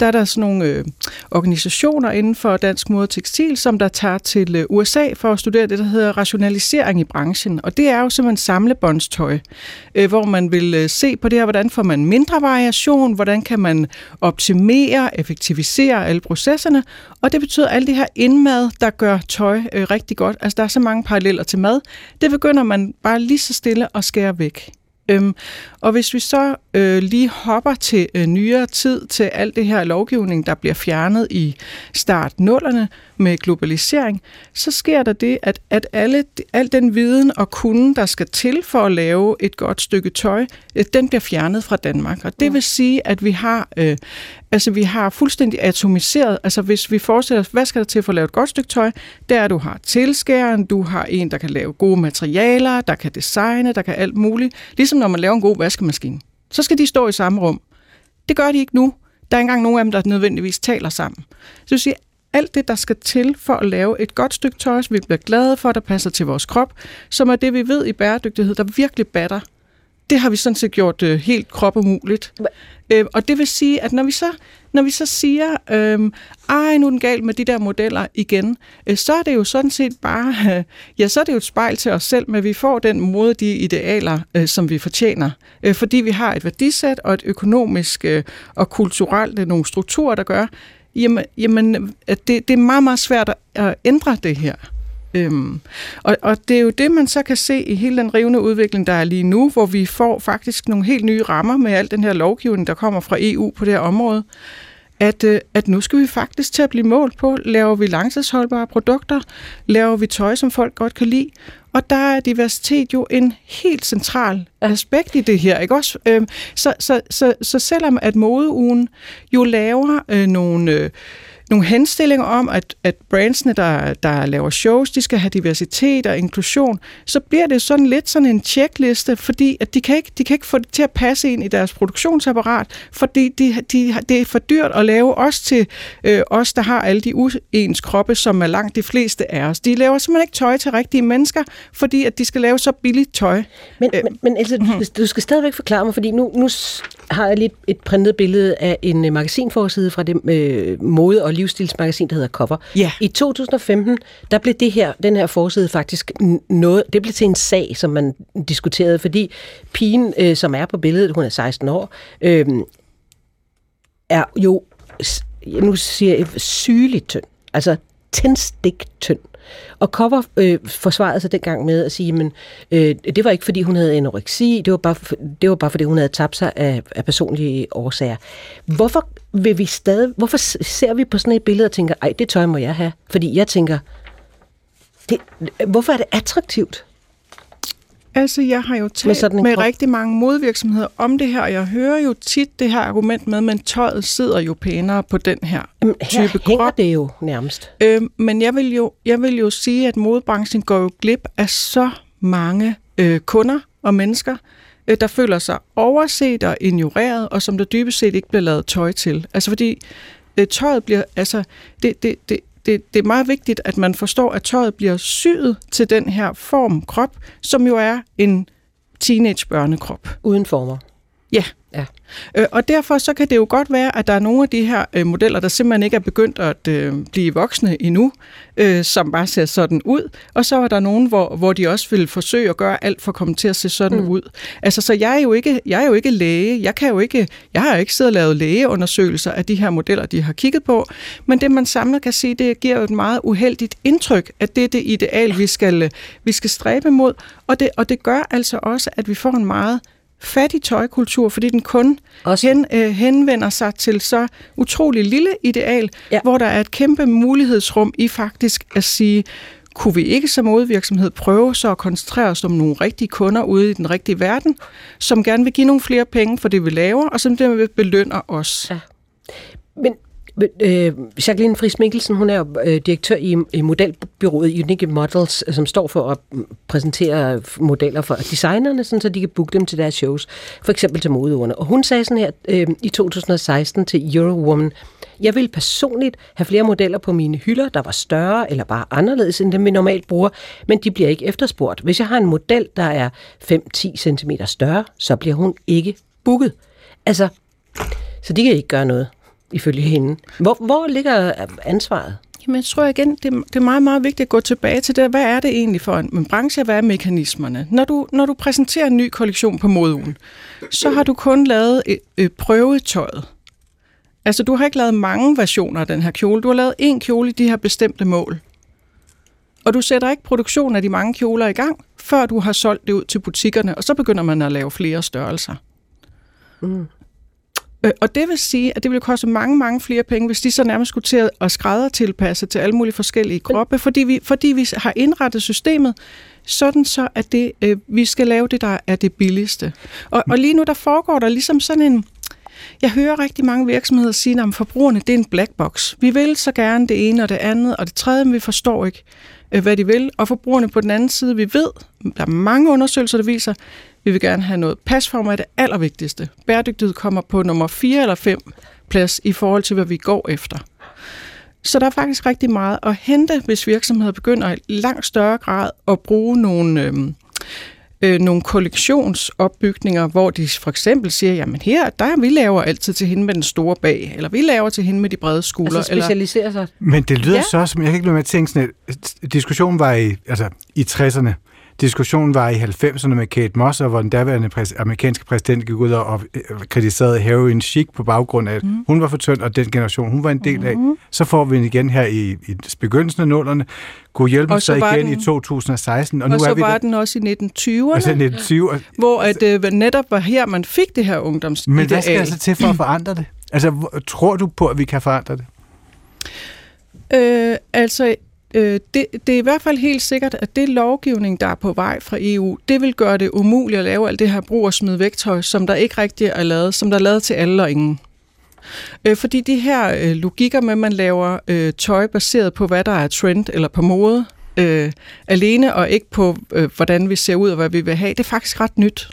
der er der sådan nogle øh, organisationer inden for dansk mode og tekstil, som der tager til øh, USA for at studere det, der hedder rationalisering i branchen. Og det er jo simpelthen samlebåndstøj, øh, hvor man vil øh, se på det her, hvordan får man mindre variation, hvordan kan man optimere, effektivisere alle processerne, og det betyder alt det her indmad, der gør tøj øh, rigtig godt. Altså, der er så mange paralleller til mad. Det begynder man bare lige så stille at skære væk. Øhm, og hvis vi så øh, lige hopper til øh, nyere tid, til alt det her lovgivning, der bliver fjernet i start nullerne med globalisering, så sker der det, at, at alle, al den viden og kunden, der skal til for at lave et godt stykke tøj, øh, den bliver fjernet fra Danmark. Og det vil sige, at vi har, øh, altså, vi har fuldstændig atomiseret, altså hvis vi forestiller os, hvad skal der til for at lave et godt stykke tøj, der er, du har tilskæren, du har en, der kan lave gode materialer, der kan designe, der kan alt muligt. Ligesom når man laver en god vaskemaskine. Så skal de stå i samme rum. Det gør de ikke nu. Der er ikke engang nogen af dem, der nødvendigvis taler sammen. Så vil sige, alt det, der skal til for at lave et godt stykke tøj, som vi bliver glade for, der passer til vores krop, som er det, vi ved i bæredygtighed, der virkelig batter, det har vi sådan set gjort øh, helt kropumuligt. Øh, og det vil sige, at når vi så, når vi så siger, øh, ej, nu er den galt med de der modeller igen, øh, så er det jo sådan set bare, øh, [LAUGHS] ja, så er det jo et spejl til os selv, men vi får den måde, de idealer, øh, som vi fortjener. Øh, fordi vi har et værdisæt og et økonomisk øh, og kulturelt øh, nogle strukturer, der gør, jamen, jamen at det, det er meget, meget svært at ændre det her. Øhm, og, og det er jo det, man så kan se i hele den rivende udvikling, der er lige nu, hvor vi får faktisk nogle helt nye rammer med al den her lovgivning, der kommer fra EU på det her område, at, øh, at nu skal vi faktisk til at blive målt på, laver vi langtidsholdbare produkter, laver vi tøj, som folk godt kan lide, og der er diversitet jo en helt central aspekt i det her, ikke også? Øhm, så, så, så, så selvom at modeugen jo laver øh, nogle... Øh, nogle henstillinger om, at, at brandsene, der, der laver shows, de skal have diversitet og inklusion, så bliver det sådan lidt sådan en checkliste, fordi at de, kan ikke, de kan ikke få det til at passe ind i deres produktionsapparat, fordi de, de, det er for dyrt at lave os til øh, os, der har alle de uens kroppe, som er langt de fleste af os. De laver simpelthen ikke tøj til rigtige mennesker, fordi at de skal lave så billigt tøj. Men, øh, men, men altså, mm-hmm. du skal stadigvæk forklare mig, fordi nu, nu har jeg lidt et printet billede af en øh, magasinforside fra det øh, mode- og livsstilsmagasin, der hedder Cover. Ja. I 2015, der blev det her, den her forside faktisk noget, det blev til en sag, som man diskuterede, fordi pigen, øh, som er på billedet, hun er 16 år, øh, er jo, nu siger jeg, sygeligt tynd. Altså tændstik tynd. Og Cover øh, forsvarede sig dengang med at sige, men øh, det var ikke fordi hun havde anoreksi, det var bare, det var bare fordi hun havde tabt sig af, af personlige årsager. Hvorfor vil vi stadig, hvorfor ser vi på sådan et billede og tænker, ej, det tøj må jeg have? Fordi jeg tænker, det, hvorfor er det attraktivt? Altså, jeg har jo talt med, med rigtig mange modvirksomheder om det her, og jeg hører jo tit det her argument med, at tøjet sidder jo pænere på den her, Jamen, her type hænger krop. det jo nærmest. Øh, men jeg vil, jo, jeg vil jo sige, at modebranchen går jo glip af så mange øh, kunder og mennesker, øh, der føler sig overset og ignoreret, og som der dybest set ikke bliver lavet tøj til. Altså fordi øh, tøjet bliver, altså det, det, det, det, det er meget vigtigt, at man forstår, at tøjet bliver syet til den her form krop, som jo er en teenage børnekrop. Uden former. Ja. Ja. Øh, og derfor så kan det jo godt være, at der er nogle af de her øh, modeller, der simpelthen ikke er begyndt at øh, blive voksne endnu, øh, som bare ser sådan ud. Og så er der nogen, hvor, hvor de også vil forsøge at gøre alt for at komme til at se sådan mm. ud. Altså, så jeg er, jo ikke, jeg er jo ikke læge. Jeg, kan jo ikke, jeg har jo ikke siddet og lavet lægeundersøgelser af de her modeller, de har kigget på. Men det, man samlet kan sige, det giver jo et meget uheldigt indtryk, at det er det ideal, vi skal, vi skal stræbe mod. Og det, og det gør altså også, at vi får en meget fattig tøjkultur, fordi den kun hen, øh, henvender sig til så utrolig lille ideal, ja. hvor der er et kæmpe mulighedsrum i faktisk at sige, kunne vi ikke som modvirksomhed prøve så at koncentrere os om nogle rigtige kunder ude i den rigtige verden, som gerne vil give nogle flere penge for det, vi laver, og som dermed belønner os. Ja. Men Øh, Jacqueline Friis Mikkelsen, hun er jo øh, direktør i, i modelbyrået Unique Models, øh, som står for at mm, præsentere modeller for designerne, sådan, så de kan booke dem til deres shows, for eksempel til modeurene. Og hun sagde sådan her øh, i 2016 til Eurowoman, jeg vil personligt have flere modeller på mine hylder, der var større eller bare anderledes end dem, vi normalt bruger, men de bliver ikke efterspurgt. Hvis jeg har en model, der er 5-10 cm større, så bliver hun ikke booket. Altså, så de kan ikke gøre noget ifølge hende. Hvor, hvor ligger ansvaret? Jamen, jeg tror igen, det, det er meget, meget vigtigt at gå tilbage til det. Hvad er det egentlig for en, en branche? Hvad er mekanismerne? Når du, når du præsenterer en ny kollektion på modeugen, så har du kun lavet et, et prøvetøjet. Altså, du har ikke lavet mange versioner af den her kjole. Du har lavet en kjole i de her bestemte mål. Og du sætter ikke produktion af de mange kjoler i gang, før du har solgt det ud til butikkerne, og så begynder man at lave flere størrelser. Mm. Øh, Og det vil sige, at det vil koste mange, mange flere penge, hvis de så nærmest skulle til at- at skrædder tilpasse til alle mulige forskellige kroppe, fordi vi, fordi vi har indrettet systemet sådan så, at det, øh, vi skal lave det, der er det billigste. Og, og lige nu, der foregår der ligesom sådan en... Jeg hører rigtig mange virksomheder sige, at forbrugerne det er en black box. Vi vil så gerne det ene og det andet og det tredje, men vi forstår ikke, øh, hvad de vil. Og forbrugerne på den anden side, vi ved, der er mange undersøgelser, der viser, vi vil gerne have noget. Pasform er det allervigtigste. Bæredygtighed kommer på nummer 4 eller 5 plads i forhold til, hvad vi går efter. Så der er faktisk rigtig meget at hente, hvis virksomheder begynder i langt større grad at bruge nogle, øhm, øh, nogle kollektionsopbygninger, hvor de for eksempel siger, jamen her, der vi laver altid til hende med den store bag, eller vi laver til hende med de brede skuldre. Altså eller, specialisere sig. Men det lyder Ja. så, som jeg kan ikke lade med at tænke sådan, at diskussionen var i, altså, i 60'erne. Diskussionen var i 90'erne med Kate Moss, og hvor den daværende præs- amerikanske præsident gik ud og, og øh, kritiserede heroin chic på baggrund af, at mm. hun var for tynd, og den generation, hun var en del af. Mhm. Så får vi den igen her i, i begyndelsen af nullerne. Kunne hjælpe så sig igen den- i 2016, og, og, nu så er vi var der, den også i 1920'erne, altså 1920. og- hvor at, øh, netop var her, man fik det her ungdomsideal. Men hvad skal altså til for at forandre det? Altså, tror du på, at vi kan forandre det? Øh, altså, øh, det, det er i hvert fald helt sikkert, at det lovgivning, der er på vej fra EU, det vil gøre det umuligt at lave alt det her brug og smid vægtøj, som der ikke rigtig er lavet, som der er lavet til alle og ingen. Øh, fordi de her øh, logikker med, at man laver øh, tøj baseret på, hvad der er trend eller på mode, øh, alene og ikke på, øh, hvordan vi ser ud og hvad vi vil have, det er faktisk ret nyt.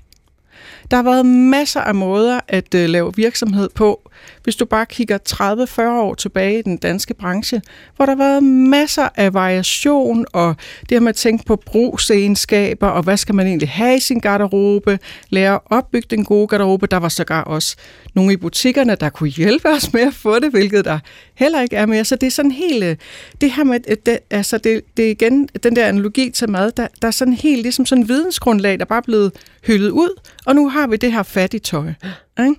Der har været masser af måder at øh, lave virksomhed på. Hvis du bare kigger 30-40 år tilbage i den danske branche, hvor der har været masser af variation, og det her med at tænke på brugsegenskaber, og hvad skal man egentlig have i sin garderobe, lære at opbygge den gode garderobe. Der var sågar også nogle i butikkerne, der kunne hjælpe os med at få det, hvilket der heller ikke er mere. Så det er sådan helt, øh, det her med, det, altså det, det er igen den der analogi til mad, der, der er sådan helt ligesom sådan en vidensgrundlag, der bare er blevet hyldet ud, og nu har vi det her fattigtøj. Ikke?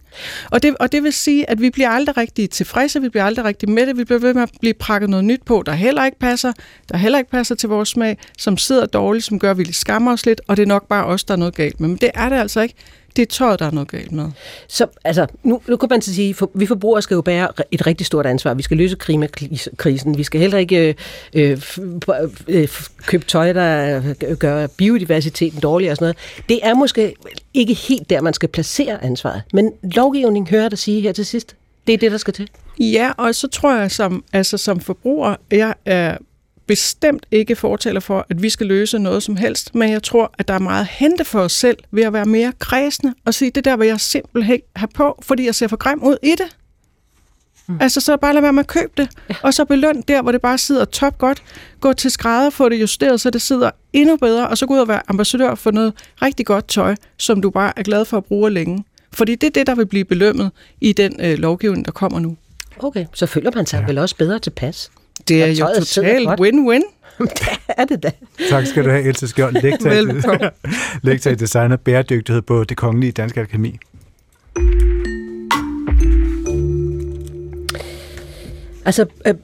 Og, det, og det vil sige, at vi bliver aldrig rigtig tilfredse, vi bliver aldrig rigtig med det, vi bliver ved med at blive prakket noget nyt på, der heller ikke passer, der heller ikke passer til vores smag, som sidder dårligt, som gør, at vi skammer os lidt, og det er nok bare os, der er noget galt med. Men det er det altså ikke. Det er tøjet, der er noget galt med. Så altså, nu, nu kan man så sige, for, vi forbrugere skal jo bære et rigtig stort ansvar. Vi skal løse klimakrisen. Vi skal heller ikke øh, øh, øh, købe tøj, der øh, gør biodiversiteten dårlig og sådan noget. Det er måske ikke helt der, man skal placere ansvaret. Men lovgivning hører jeg dig sige her til sidst. Det er det, der skal til. Ja, og så tror jeg som, altså som forbruger, jeg er bestemt ikke fortæller for, at vi skal løse noget som helst, men jeg tror, at der er meget at hente for os selv ved at være mere kredsende og sige, det der vil jeg simpelthen have på, fordi jeg ser for grim ud i det. Mm. Altså, så bare lad være med at købe det, ja. og så beløn der, hvor det bare sidder top godt. Gå til skrædder, få det justeret, så det sidder endnu bedre, og så gå ud og være ambassadør for noget rigtig godt tøj, som du bare er glad for at bruge længe. Fordi det er det, der vil blive belønnet i den øh, lovgivning, der kommer nu. Okay, så føler man sig ja. vel også bedre tilpas. Det er jo totalt win-win. [LAUGHS] det er det da. Tak skal du have, Else Skjold, lektor, Velbekomme. lektor i [LAUGHS] design og bæredygtighed på Det Kongelige Danske Akademi. Altså, øh,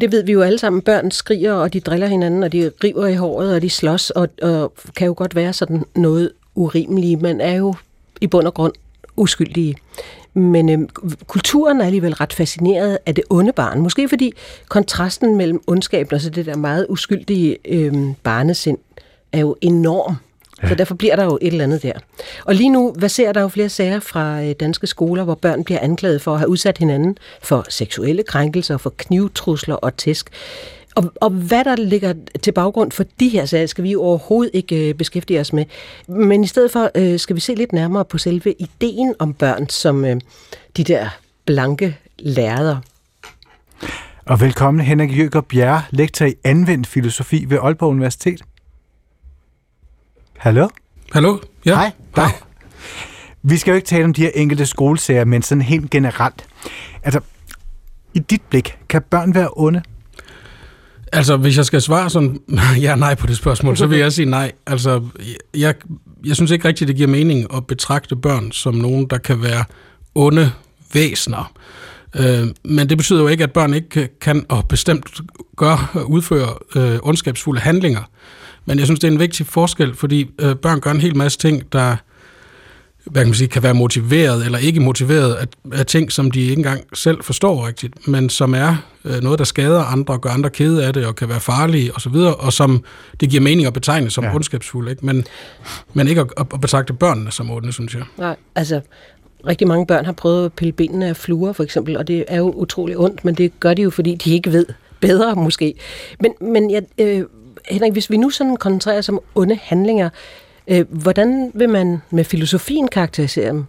det ved vi jo alle sammen. Børn skriger, og de driller hinanden, og de river i håret, og de slås, og, og kan jo godt være sådan noget urimelige. Man er jo i bund og grund uskyldige. Men øh, kulturen er alligevel ret fascineret af det onde barn. Måske fordi kontrasten mellem ondskaben og så det der meget uskyldige øh, barnesind er jo enorm. Ja. Så derfor bliver der jo et eller andet der. Og lige nu ser der jo flere sager fra øh, danske skoler, hvor børn bliver anklaget for at have udsat hinanden for seksuelle krænkelser, for knivtrusler og tæsk. Og, og hvad der ligger til baggrund for de her sager, skal vi jo overhovedet ikke øh, beskæftige os med. Men i stedet for øh, skal vi se lidt nærmere på selve ideen om børn som øh, de der blanke lærder. Og velkommen Henrik Jøger Bjerre, lektor i anvendt filosofi ved Aalborg Universitet. Hallo? Hallo? Ja. Hej. Dag. Vi skal jo ikke tale om de her enkelte skolesager, men sådan helt generelt. Altså, i dit blik, kan børn være onde? Altså, hvis jeg skal svare sådan [LAUGHS] ja nej på det spørgsmål, så vil jeg sige nej. Altså, jeg, jeg synes ikke rigtigt, det giver mening at betragte børn som nogen, der kan være onde væsener. Øh, men det betyder jo ikke, at børn ikke kan og bestemt gør og udføre øh, ondskabsfulde handlinger. Men jeg synes, det er en vigtig forskel, fordi øh, børn gør en hel masse ting, der hvad kan, man sige, kan være motiveret eller ikke motiveret af, af ting, som de ikke engang selv forstår rigtigt, men som er øh, noget, der skader andre og gør andre kede af det og kan være farlige osv., og, og som det giver mening at betegne som ja. ondskabsfulde, ikke? Men, men ikke at, at betragte børnene som onde, synes jeg. Nej, altså rigtig mange børn har prøvet at pille benene af fluer for eksempel, og det er jo utrolig ondt, men det gør de jo, fordi de ikke ved bedre måske. Men, men jeg, øh, Henrik, hvis vi nu sådan koncentrerer os om onde handlinger, øh, Øh, hvordan vil man med filosofien karakterisere dem?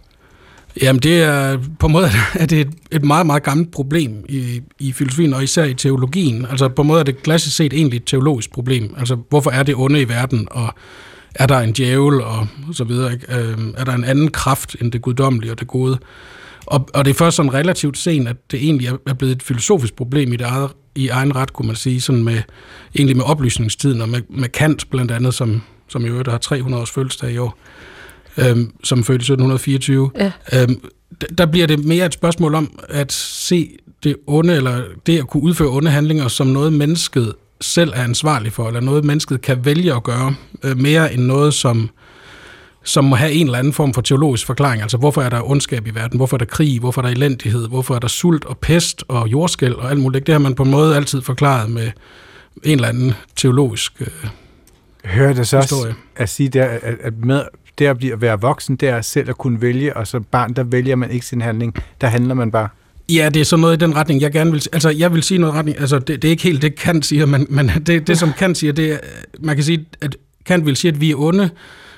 Jamen det er på en måde [LAUGHS] er det et, et meget, meget gammelt problem i, i filosofien, og især i teologien. Altså på en måde er det klassisk set egentlig et teologisk problem. Altså hvorfor er det onde i verden, og er der en djævel, og så videre. Ikke? Øh, er der en anden kraft end det guddommelige og det gode? Og, og det er først sådan relativt sent, at det egentlig er blevet et filosofisk problem i det eget, i egen ret, kunne man sige, sådan med, egentlig med oplysningstiden, og med, med Kant blandt andet, som, som i øvrigt har 300 års fødselsdag i år, øhm, som født i 1724. Ja. Øhm, der bliver det mere et spørgsmål om at se det onde, eller det at kunne udføre onde handlinger, som noget mennesket selv er ansvarlig for, eller noget mennesket kan vælge at gøre, øh, mere end noget, som som må have en eller anden form for teologisk forklaring. Altså, hvorfor er der ondskab i verden? Hvorfor er der krig? Hvorfor er der elendighed? Hvorfor er der sult og pest og jordskæld og alt muligt? Det har man på en måde altid forklaret med en eller anden teologisk øh, Hører det så også at sige, der, at, at med det at blive, at være voksen, det er selv at kunne vælge, og så barn, der vælger man ikke sin handling, der handler man bare. Ja, det er sådan noget i den retning, jeg gerne vil... Altså, jeg vil sige noget retning... Altså, det, det er ikke helt det, Kant siger, men, men [LAUGHS] det, det, som Kant siger, det er... Man kan sige, at Kant vil sige, at vi er onde,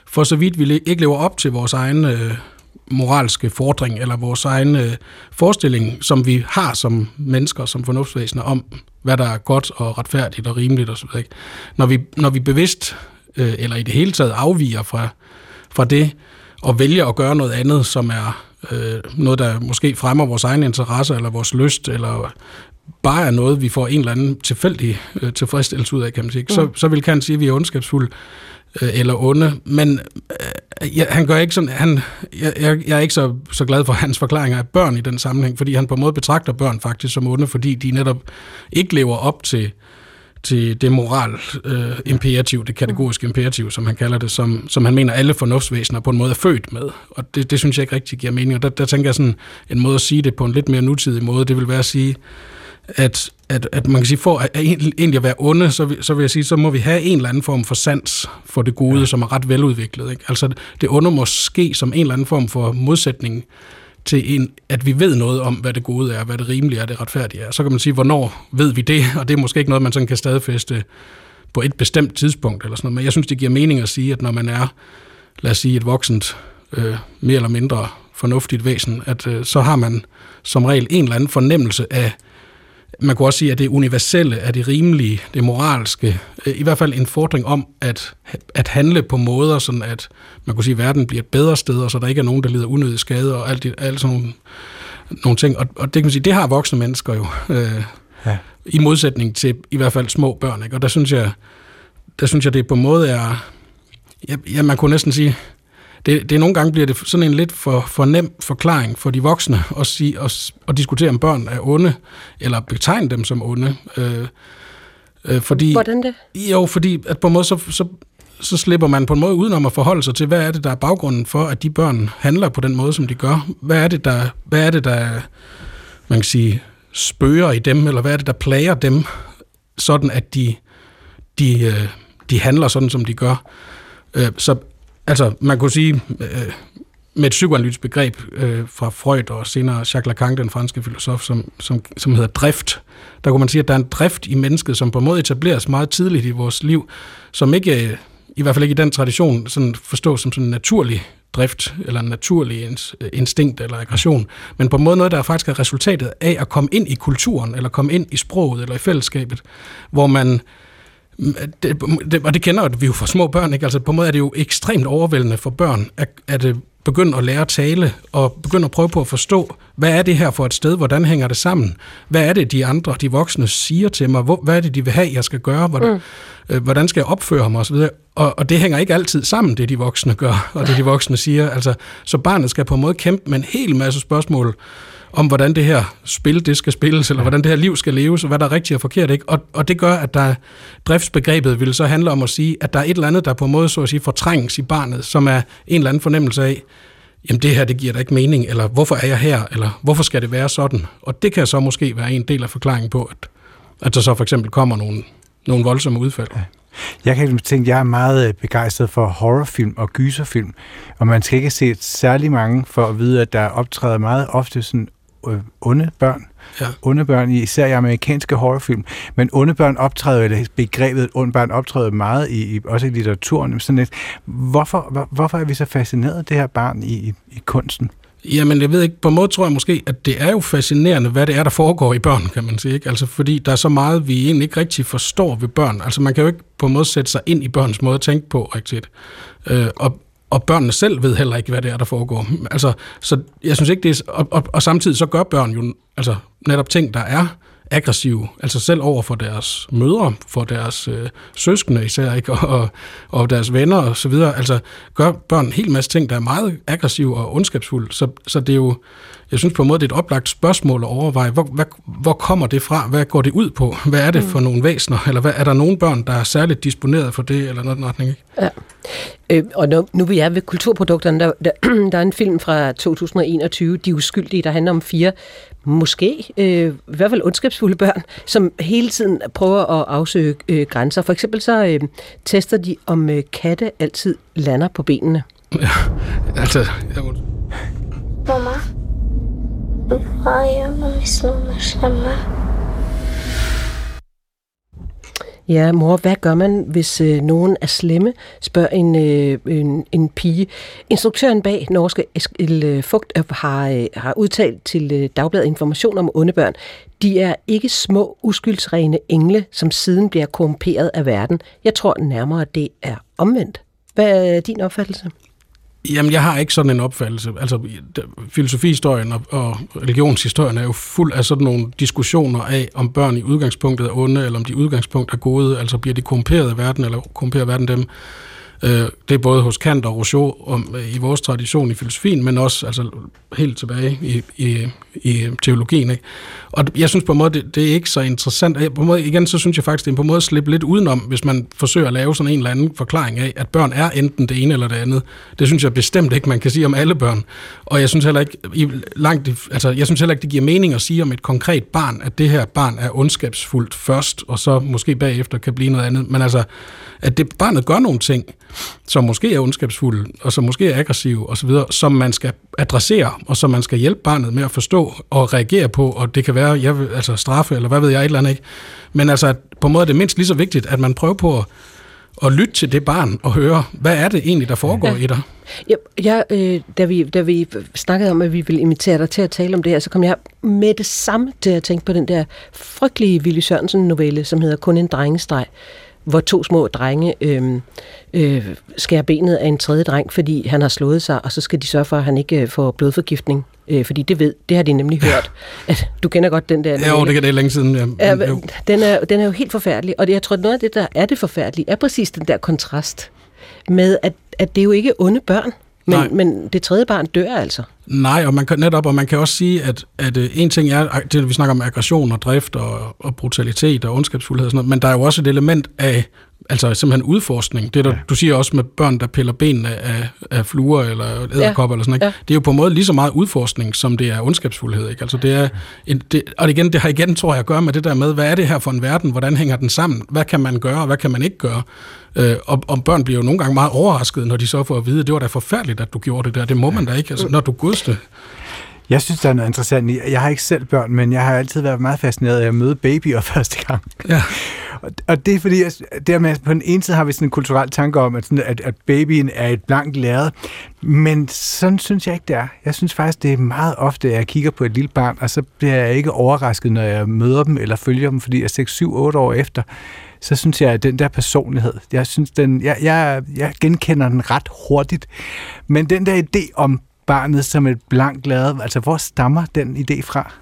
for så vidt vi ikke lever op til vores egen øh, moralske fordring, eller vores egen øh, forestilling, som vi har som mennesker, som fornuftsvæsener, om hvad der er godt og retfærdigt og rimeligt osv. Når vi, når vi bevidst, øh, eller i det hele taget afviger fra, fra det, og vælger at gøre noget andet, som er øh, noget, der måske fremmer vores egen interesse, eller vores lyst, eller bare er noget, vi får en eller anden tilfældig øh, tilfredsstillelse ud af, kan man sige. Mm. Så, så vil kan sige, at vi er ondskabsfulde øh, eller onde, men øh, ja, han gør ikke sådan, han, jeg, jeg, jeg er ikke så, så glad for [LAUGHS] hans forklaringer af børn i den sammenhæng, fordi han på en måde betragter børn faktisk som onde, fordi de netop ikke lever op til, til det moral øh, imperativ, det kategoriske imperativ, som han kalder det, som, som han mener alle fornuftsvæsener på en måde er født med. Og det, det synes jeg ikke rigtig giver mening. Og der, der tænker jeg sådan, en måde at sige det på en lidt mere nutidig måde, det vil være at sige, at, at, at man kan sige, for at, at egentlig at være onde, så vil, så vil jeg sige, så må vi have en eller anden form for sans for det gode, ja. som er ret veludviklet. Ikke? Altså det onde må ske som en eller anden form for modsætning til en, at vi ved noget om, hvad det gode er, hvad det rimelige er, det retfærdige er. Så kan man sige, hvornår ved vi det? Og det er måske ikke noget, man sådan kan stadfæste på et bestemt tidspunkt eller sådan noget. Men jeg synes, det giver mening at sige, at når man er, lad os sige, et voksent, øh, mere eller mindre fornuftigt væsen, at øh, så har man som regel en eller anden fornemmelse af, man kunne også sige, at det universelle er det rimelige, det moralske, øh, i hvert fald en fordring om at, at handle på måder, sådan at man kunne sige, at verden bliver et bedre sted, og så der ikke er nogen, der lider unødig skade og alt, det, alt sådan nogle, nogle ting. Og, og det kan man sige, det har voksne mennesker jo, øh, ja. i modsætning til i hvert fald små børn. Ikke? Og der synes jeg, der synes jeg, det på en måde er, ja, ja man kunne næsten sige, det, det nogle gange bliver det sådan en lidt for, for nem forklaring for de voksne at, sige, at, at diskutere, om børn er onde, eller betegne dem som onde. Øh, øh, fordi, Hvordan det? Jo, fordi at på en måde så, så, så slipper man på en måde udenom at forholde sig til, hvad er det, der er baggrunden for, at de børn handler på den måde, som de gør. Hvad er det, der, hvad er det, der man kan sige, spøger i dem, eller hvad er det, der plager dem, sådan at de, de, øh, de handler sådan, som de gør. Øh, så Altså, man kunne sige, øh, med et psykoanalytisk begreb øh, fra Freud og senere Jacques Lacan, den franske filosof, som, som, som hedder drift, der kunne man sige, at der er en drift i mennesket, som på en måde etableres meget tidligt i vores liv, som ikke, øh, i hvert fald ikke i den tradition, sådan forstås som sådan en naturlig drift, eller en naturlig øh, instinkt eller aggression, men på en måde noget, der faktisk er resultatet af at komme ind i kulturen, eller komme ind i sproget, eller i fællesskabet, hvor man det, det, og det kender vi jo fra små børn, ikke? Altså på en måde er det jo ekstremt overvældende for børn, at, at øh, begynde at lære at tale, og begynde at prøve på at forstå, hvad er det her for et sted, hvordan hænger det sammen? Hvad er det, de andre, de voksne, siger til mig? Hvor, hvad er det, de vil have, jeg skal gøre? Hvordan, mm. øh, hvordan skal jeg opføre mig? Videre. Og, og det hænger ikke altid sammen, det de voksne gør, og det de voksne siger. Altså, så barnet skal på en måde kæmpe med en hel masse spørgsmål, om hvordan det her spil det skal spilles, eller hvordan det her liv skal leves, og hvad der er rigtigt og forkert. Ikke? Og, og det gør, at der driftsbegrebet vil så handle om at sige, at der er et eller andet, der på en måde så at sige, fortrænges i barnet, som er en eller anden fornemmelse af, jamen det her, det giver da ikke mening, eller hvorfor er jeg her, eller hvorfor skal det være sådan? Og det kan så måske være en del af forklaringen på, at, at der så for eksempel kommer nogle, nogle voldsomme udfald. Ja. Jeg kan tænke, jeg er meget øh, begejstret for horrorfilm og gyserfilm, og man skal ikke se særlig mange for at vide, at der optræder meget ofte sådan øh, onde børn. Ja. Onde børn, især i amerikanske horrorfilm. Men onde børn optræder, eller begrebet onde børn optræder meget, i, i, også i litteraturen. Sådan lidt. Hvorfor, hvor, hvorfor er vi så fascineret af det her barn i, i, i kunsten? Jamen, jeg ved ikke, på en måde tror jeg måske, at det er jo fascinerende, hvad det er, der foregår i børn, kan man sige. Ikke? Altså, fordi der er så meget, vi egentlig ikke rigtig forstår ved børn. Altså, man kan jo ikke på en måde sætte sig ind i børns måde at tænke på rigtigt. Øh, og, og børnene selv ved heller ikke, hvad det er, der foregår. Altså, så jeg synes ikke, det er... Og, og, og samtidig så gør børn jo altså, netop ting, der er aggressive, altså selv over for deres mødre, for deres øh, søskende især, ikke? Og, og deres venner og så videre. Altså gør børn en hel masse ting, der er meget aggressive og ondskabsfulde. Så, så det er jo, jeg synes på en måde, det er et oplagt spørgsmål at overveje, hvor, hvad, hvor kommer det fra? Hvad går det ud på? Hvad er det for mm. nogle væsener? Eller hvad, er der nogle børn, der er særligt disponeret for det, eller noget den retning? Ikke? Ja. Øh, og nu, nu vi er ved kulturprodukterne, der, der, [CLEARS THROAT] der er en film fra 2021, De Uskyldige, der handler om fire måske, øh, i hvert fald ondskabsfulde børn, som hele tiden prøver at afsøge øh, grænser. For eksempel så øh, tester de, om øh, katte altid lander på benene. Ja, altså... Jeg må... Mama, vad gör man hvis nogen er Ja, mor, hvad gør man, hvis øh, nogen er slemme, spørger en, øh, en, en pige. Instruktøren bag norske Eskil øh, Fugt øh, har, øh, har udtalt til øh, Dagbladet Information om onde børn. De er ikke små, uskyldsrene engle, som siden bliver korrumperet af verden. Jeg tror nærmere, det er omvendt. Hvad er din opfattelse? Jamen, jeg har ikke sådan en opfattelse. Altså, filosofihistorien og, og religionshistorien er jo fuld af sådan nogle diskussioner af, om børn i udgangspunktet er onde, eller om de udgangspunkt er gode. Altså, bliver de korrumperet af verden, eller korrumperer verden dem? Øh, det er både hos Kant og Rousseau om, øh, i vores tradition i filosofien, men også altså, helt tilbage i, i, i teologien. Ikke? Og jeg synes på en måde, det, det er ikke så interessant. På en måde, igen, så synes jeg faktisk, det er på en måde at slippe lidt udenom, hvis man forsøger at lave sådan en eller anden forklaring af, at børn er enten det ene eller det andet. Det synes jeg bestemt ikke, man kan sige om alle børn. Og jeg synes heller ikke, i langt, altså, jeg synes heller ikke, det giver mening at sige om et konkret barn, at det her barn er ondskabsfuldt først, og så måske bagefter kan blive noget andet. Men altså, at det barnet gør nogle ting, som måske er ondskabsfulde, og som måske er aggressive osv., som man skal adressere, og som man skal hjælpe barnet med at forstå og reagere på, og det kan være jeg vil, altså straffe, eller hvad ved jeg, et eller andet ikke. Men altså, på en måde er det mindst lige så vigtigt, at man prøver på at, at lytte til det barn og høre, hvad er det egentlig, der foregår ja. i dig? Ja, jeg, øh, da, vi, da vi snakkede om, at vi ville invitere dig til at tale om det her, så kom jeg med det samme til at tænke på den der frygtelige Willy Sørensen-novelle, som hedder Kun en drengestreg, hvor to små drenge øh, øh, skærer benet af en tredje dreng, fordi han har slået sig, og så skal de sørge for, at han ikke øh, får blodforgiftning. Øh, fordi det ved, det har de nemlig hørt. At, du kender godt den der... Ja, jo, det kan det længe siden. Ja. Ja, den, er, den er jo helt forfærdelig, og jeg tror, noget af det, der er det forfærdelige, er præcis den der kontrast med, at, at det er jo ikke onde børn, men, Nej. men det tredje barn dør altså. Nej, og man kan netop, og man kan også sige, at, at uh, en ting er, det vi snakker om aggression og drift og, og brutalitet og ondskabsfuldhed og sådan noget, men der er jo også et element af altså simpelthen udforskning. Det der, ja. du siger også med børn, der piller benene af, af fluer eller æderkopper ja. eller sådan noget. Ja. Det er jo på en måde lige så meget udforskning, som det er ondskabsfuldhed. Ikke? Altså det er en, det, og igen, det har igen, tror jeg, at gøre med det der med, hvad er det her for en verden? Hvordan hænger den sammen? Hvad kan man gøre, og hvad kan man ikke gøre? Øh, og, og børn bliver jo nogle gange meget overrasket, når de så får at vide, at det var da forfærdeligt, at du gjorde det der. Det må man da ikke, altså, når du godste. Jeg synes, der er noget interessant i. Jeg har ikke selv børn, men jeg har altid været meget fascineret af at møde babyer [LAUGHS] første gang. Ja. Og det er fordi, at dermed på den ene side har vi sådan en kulturel tanke om, at, sådan, at, at babyen er et blankt lærred. Men sådan synes jeg ikke, det er. Jeg synes faktisk, det er meget ofte, at jeg kigger på et lille barn, og så bliver jeg ikke overrasket, når jeg møder dem eller følger dem, fordi jeg er 6, 7, 8 år efter, så synes jeg, at den der personlighed, jeg synes, den, jeg, jeg, jeg genkender den ret hurtigt. Men den der idé om barnet som et blankt lade, altså hvor stammer den idé fra?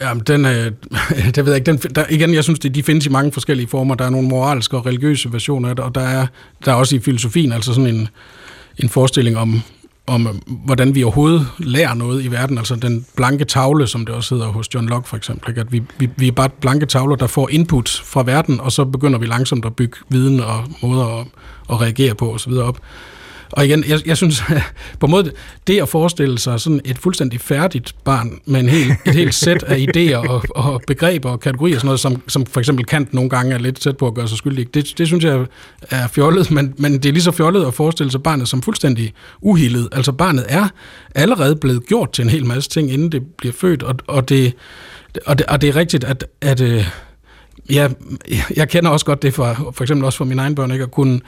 Jamen, den, øh, [LAUGHS] det ved jeg ikke. Den, der, igen, jeg synes, det, de findes i mange forskellige former. Der er nogle moralske og religiøse versioner af det, og der er, der er også i filosofien altså sådan en, en forestilling om, om øh, hvordan vi overhovedet lærer noget i verden, altså den blanke tavle, som det også hedder hos John Locke for eksempel, ikke? at vi, vi, vi er bare blanke tavler, der får input fra verden, og så begynder vi langsomt at bygge viden og måder at, at reagere på osv. op. Og igen, jeg, jeg synes, [LAUGHS] på en måde, det at forestille sig sådan et fuldstændig færdigt barn med en hel, et helt sæt af idéer og, og begreber og kategorier, sådan noget, som, som for eksempel Kant nogle gange er lidt tæt på at gøre sig skyldig, det, det synes jeg er fjollet, men, men det er lige så fjollet at forestille sig barnet som fuldstændig uhildet. Altså barnet er allerede blevet gjort til en hel masse ting, inden det bliver født, og, og, det, og, det, og det er rigtigt, at, at øh, Ja, jeg kender også godt det for, for eksempel også for mine egne børn, ikke? at kunne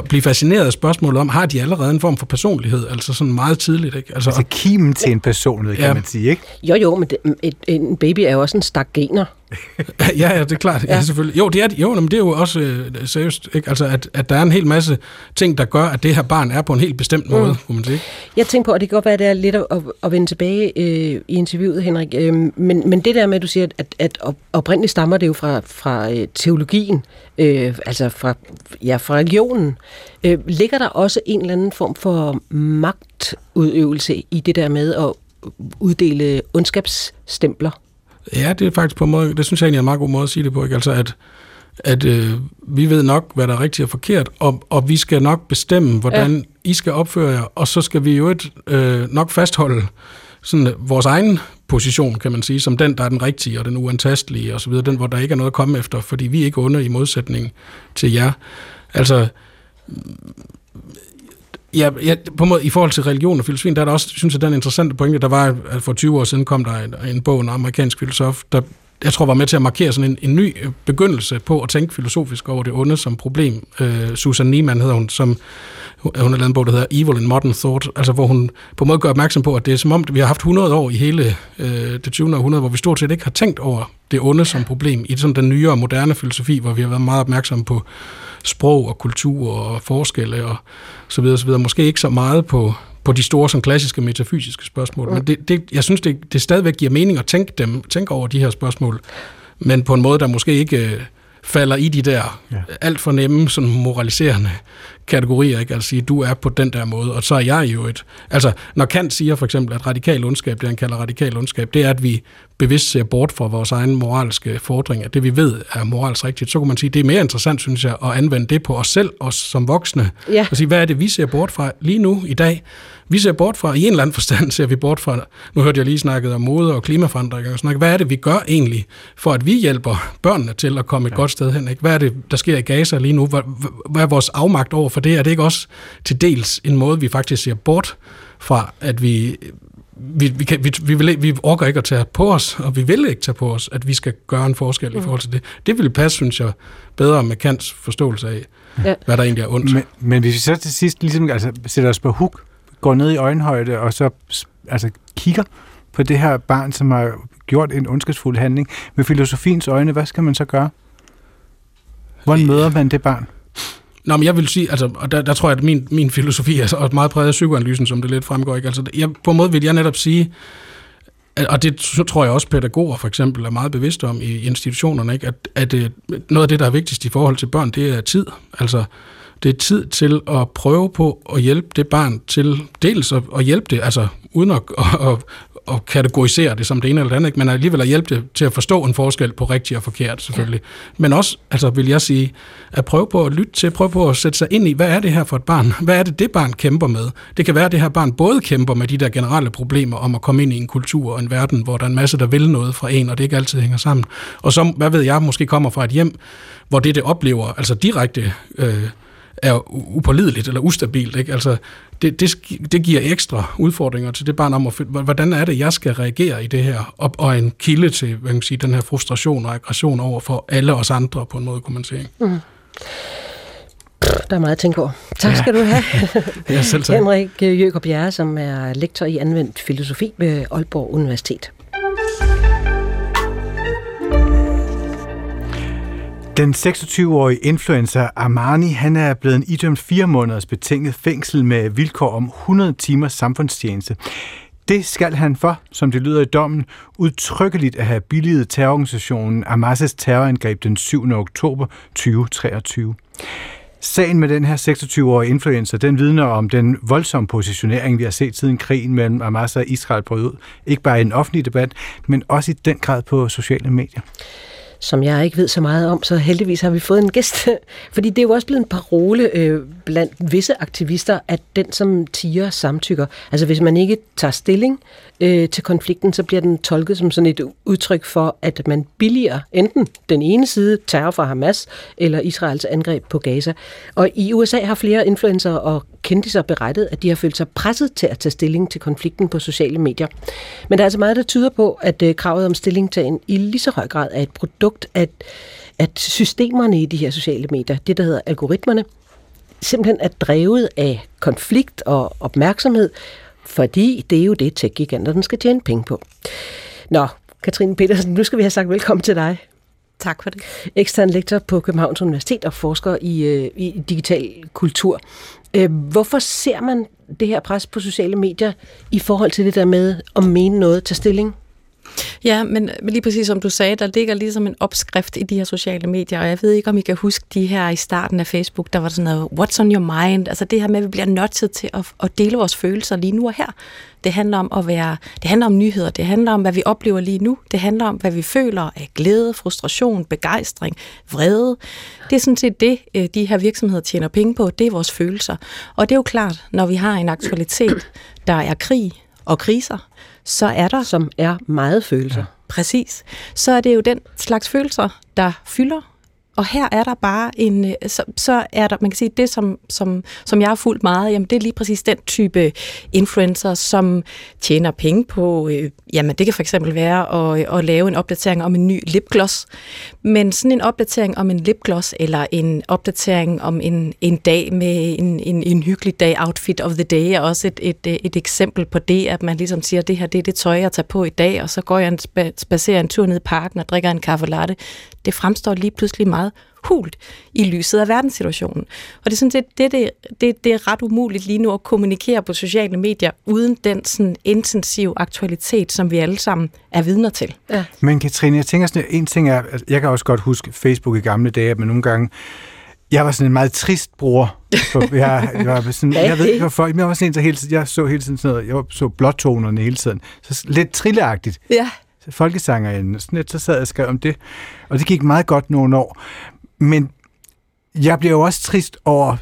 blive fascineret af spørgsmålet om, har de allerede en form for personlighed, altså sådan meget tidligt. Ikke? Altså, altså kimen til en personlighed, kan ja. man sige, ikke? Jo, jo, men det, et, en baby er jo også en stak gener. [LAUGHS] ja, ja, det er klart. Ja. Ja, selvfølgelig. Jo, det er, jo, men det er jo også øh, seriøst, ikke? Altså, at, at der er en hel masse ting, der gør, at det her barn er på en helt bestemt måde, mm. kunne man sige. Jeg tænker på, at det kan godt være, at det er lidt at, at, at vende tilbage øh, i interviewet, Henrik, øh, men, men det der med, at du siger, at, at oprindeligt stammer det jo fra, fra øh, teologien, øh, altså fra, ja, fra religionen. Øh, ligger der også en eller anden form for magtudøvelse i det der med at uddele ondskabsstempler? Ja, det er faktisk på en måde, det synes jeg egentlig er en meget god måde at sige det på, ikke? Altså at, at øh, vi ved nok, hvad der er rigtigt og forkert, og, og vi skal nok bestemme, hvordan ja. I skal opføre jer, og så skal vi jo et, øh, nok fastholde sådan, øh, vores egen position, kan man sige, som den, der er den rigtige og den uantastelige osv., den, hvor der ikke er noget at komme efter, fordi vi er ikke under i modsætning til jer. Altså, Ja, ja, på en måde, i forhold til religion og filosofi, der er der også, synes jeg, den interessante pointe, der var, at for 20 år siden kom der en, en bog, en amerikansk filosof, der jeg tror var med til at markere sådan en, en ny øh, begyndelse på at tænke filosofisk over det onde som problem. Øh, Susan Neiman hedder hun, som hun har lavet en bog, der hedder Evil in Modern Thought, altså hvor hun på en måde gør opmærksom på, at det er som om, vi har haft 100 år i hele øh, det 20. århundrede, hvor vi stort set ikke har tænkt over det onde som problem i sådan den nyere moderne filosofi, hvor vi har været meget opmærksomme på sprog og kultur og forskelle og så videre, så videre. Måske ikke så meget på, på de store sådan klassiske metafysiske spørgsmål, mm. men det, det, jeg synes, det, det stadigvæk giver mening at tænke, dem, tænke over de her spørgsmål, men på en måde, der måske ikke øh, falder i de der ja. alt for nemme, sådan moraliserende kategorier, ikke? Altså sige, du er på den der måde, og så er jeg jo et... Altså, når Kant siger for eksempel, at radikal ondskab, det han kalder radikal ondskab, det er, at vi bevidst ser bort fra vores egen moralske fordringer, det vi ved er moralsk rigtigt, så kunne man sige, det er mere interessant, synes jeg, at anvende det på os selv, os som voksne, ja. og sige, hvad er det, vi ser bort fra lige nu i dag? Vi ser bort fra, i en eller anden forstand ser vi bort fra, nu hørte jeg lige snakket om mode og klimaforandringer, og snakke, hvad er det, vi gør egentlig, for at vi hjælper børnene til at komme et ja. godt sted hen? Ikke? Hvad er det, der sker i Gaza lige nu? Hvad, hvad er vores afmagt over for det? Er det ikke også til dels en måde, vi faktisk ser bort fra, at vi vi, vi, kan, vi, vi, vil, vi orker ikke at tage på os, og vi vil ikke tage på os, at vi skal gøre en forskel mm. i forhold til det. Det vil passe, synes jeg, bedre med Kants forståelse af, ja. hvad der egentlig er ondt. Men, men hvis vi så til sidst ligesom, altså, sætter os på huk, går ned i øjenhøjde, og så altså, kigger på det her barn, som har gjort en ondskabsfuld handling, med filosofiens øjne, hvad skal man så gøre? Hvordan møder man det barn? Nå, men jeg vil sige, altså, og der, der tror jeg, at min, min filosofi er også meget præget af psykoanalysen, som det lidt fremgår. Ikke? Altså, jeg, på en måde vil jeg netop sige, og det tror jeg også pædagoger for eksempel er meget bevidste om i institutionerne, ikke? At, at at noget af det, der er vigtigst i forhold til børn, det er tid. Altså, det er tid til at prøve på at hjælpe det barn til dels at, at hjælpe det, altså uden at, at, at kategorisere det som det ene eller det andet, men alligevel at hjælpe det til at forstå en forskel på rigtigt og forkert, selvfølgelig. Ja. Men også, altså vil jeg sige, at prøve på at lytte til, prøve på at sætte sig ind i, hvad er det her for et barn? [LAUGHS] Hvad er det, det barn kæmper med? Det kan være, at det her barn både kæmper med de der generelle problemer om at komme ind i en kultur og en verden, hvor der er en masse, der vil noget fra en, og det ikke altid hænger sammen. Og så, hvad ved jeg, måske kommer fra et hjem, hvor det, det oplever, altså direkte øh, er upålideligt eller ustabilt. Ikke? Altså, det, det, det giver ekstra udfordringer til det barn om, at, hvordan er det, jeg skal reagere i det her, og, og en kilde til hvad man sige, den her frustration og aggression over for alle os andre, på en måde, kunne man sige. Mm. Der er meget at tænke over. Tak skal ja. du have. [LAUGHS] ja, selv tak. Henrik Jøger Bjerre, som er lektor i anvendt filosofi ved Aalborg Universitet. Den 26-årige influencer Armani han er blevet en idømt fire måneders betinget fængsel med vilkår om 100 timers samfundstjeneste. Det skal han for, som det lyder i dommen, udtrykkeligt at have billiget terrororganisationen Hamas' terrorangreb den 7. oktober 2023. Sagen med den her 26-årige influencer, den vidner om den voldsomme positionering, vi har set siden krigen mellem Hamas og Israel brød ud. Ikke bare i den offentlige debat, men også i den grad på sociale medier som jeg ikke ved så meget om, så heldigvis har vi fået en gæst. [LAUGHS] Fordi det er jo også blevet en parole øh, blandt visse aktivister, at den, som tiger, samtykker. Altså hvis man ikke tager stilling øh, til konflikten, så bliver den tolket som sådan et udtryk for, at man billiger enten den ene side, terror fra Hamas, eller Israels angreb på Gaza. Og i USA har flere influencer og kendtiser berettet, at de har følt sig presset til at tage stilling til konflikten på sociale medier. Men der er altså meget, der tyder på, at øh, kravet om stillingtagen i lige så høj grad er et produkt af at systemerne i de her sociale medier, det der hedder algoritmerne, simpelthen er drevet af konflikt og opmærksomhed, fordi det er jo det, tech-giganterne skal tjene penge på. Nå, Katrine Petersen, nu skal vi have sagt velkommen til dig. Tak for det. Ekstern lektor på Københavns Universitet og forsker i, øh, i digital kultur. Øh, hvorfor ser man det her pres på sociale medier i forhold til det der med at mene noget, til stilling? Ja, men lige præcis som du sagde, der ligger ligesom en opskrift i de her sociale medier, og jeg ved ikke, om I kan huske de her i starten af Facebook, der var sådan noget, what's on your mind? Altså det her med, at vi bliver nødt til at, at dele vores følelser lige nu og her. Det handler om at være, det handler om nyheder, det handler om, hvad vi oplever lige nu, det handler om, hvad vi føler af glæde, frustration, begejstring, vrede. Det er sådan set det, øh, de her virksomheder tjener penge på, det er vores følelser. Og det er jo klart, når vi har en aktualitet, der er krig og kriser, så er der... Som er meget følelser. Ja. Præcis. Så er det jo den slags følelser, der fylder og her er der bare en, øh, så, så er der, man kan sige, det som, som, som jeg har fulgt meget, jamen det er lige præcis den type influencer, som tjener penge på, øh, jamen det kan for eksempel være at, øh, at lave en opdatering om en ny lipgloss, men sådan en opdatering om en lipgloss, eller en opdatering om en, en dag med en, en, en hyggelig dag, outfit of the day, er også et, et, øh, et eksempel på det, at man ligesom siger, det her det er det tøj, jeg tager på i dag, og så går jeg en, spacerer en tur ned i parken og drikker en kaffe latte. Det fremstår lige pludselig meget meget hult i lyset af verdenssituationen. Og det er sådan set, det, det, det, det er ret umuligt lige nu at kommunikere på sociale medier, uden den sådan intensiv aktualitet, som vi alle sammen er vidner til. Ja. Men Katrine, jeg tænker sådan, en ting er, at jeg kan også godt huske Facebook i gamle dage, men nogle gange, jeg var sådan en meget trist bror. [LAUGHS] Jeg, jeg, var sådan, jeg ved ikke hvorfor, jeg var sådan en, der hele tiden, jeg så hele tiden sådan noget, jeg så blåtonerne hele tiden. Så lidt trilleagtigt. Ja folkesangerinde. Sådan lidt, så sad jeg og skrev om det. Og det gik meget godt nogle år. Men jeg bliver jo også trist over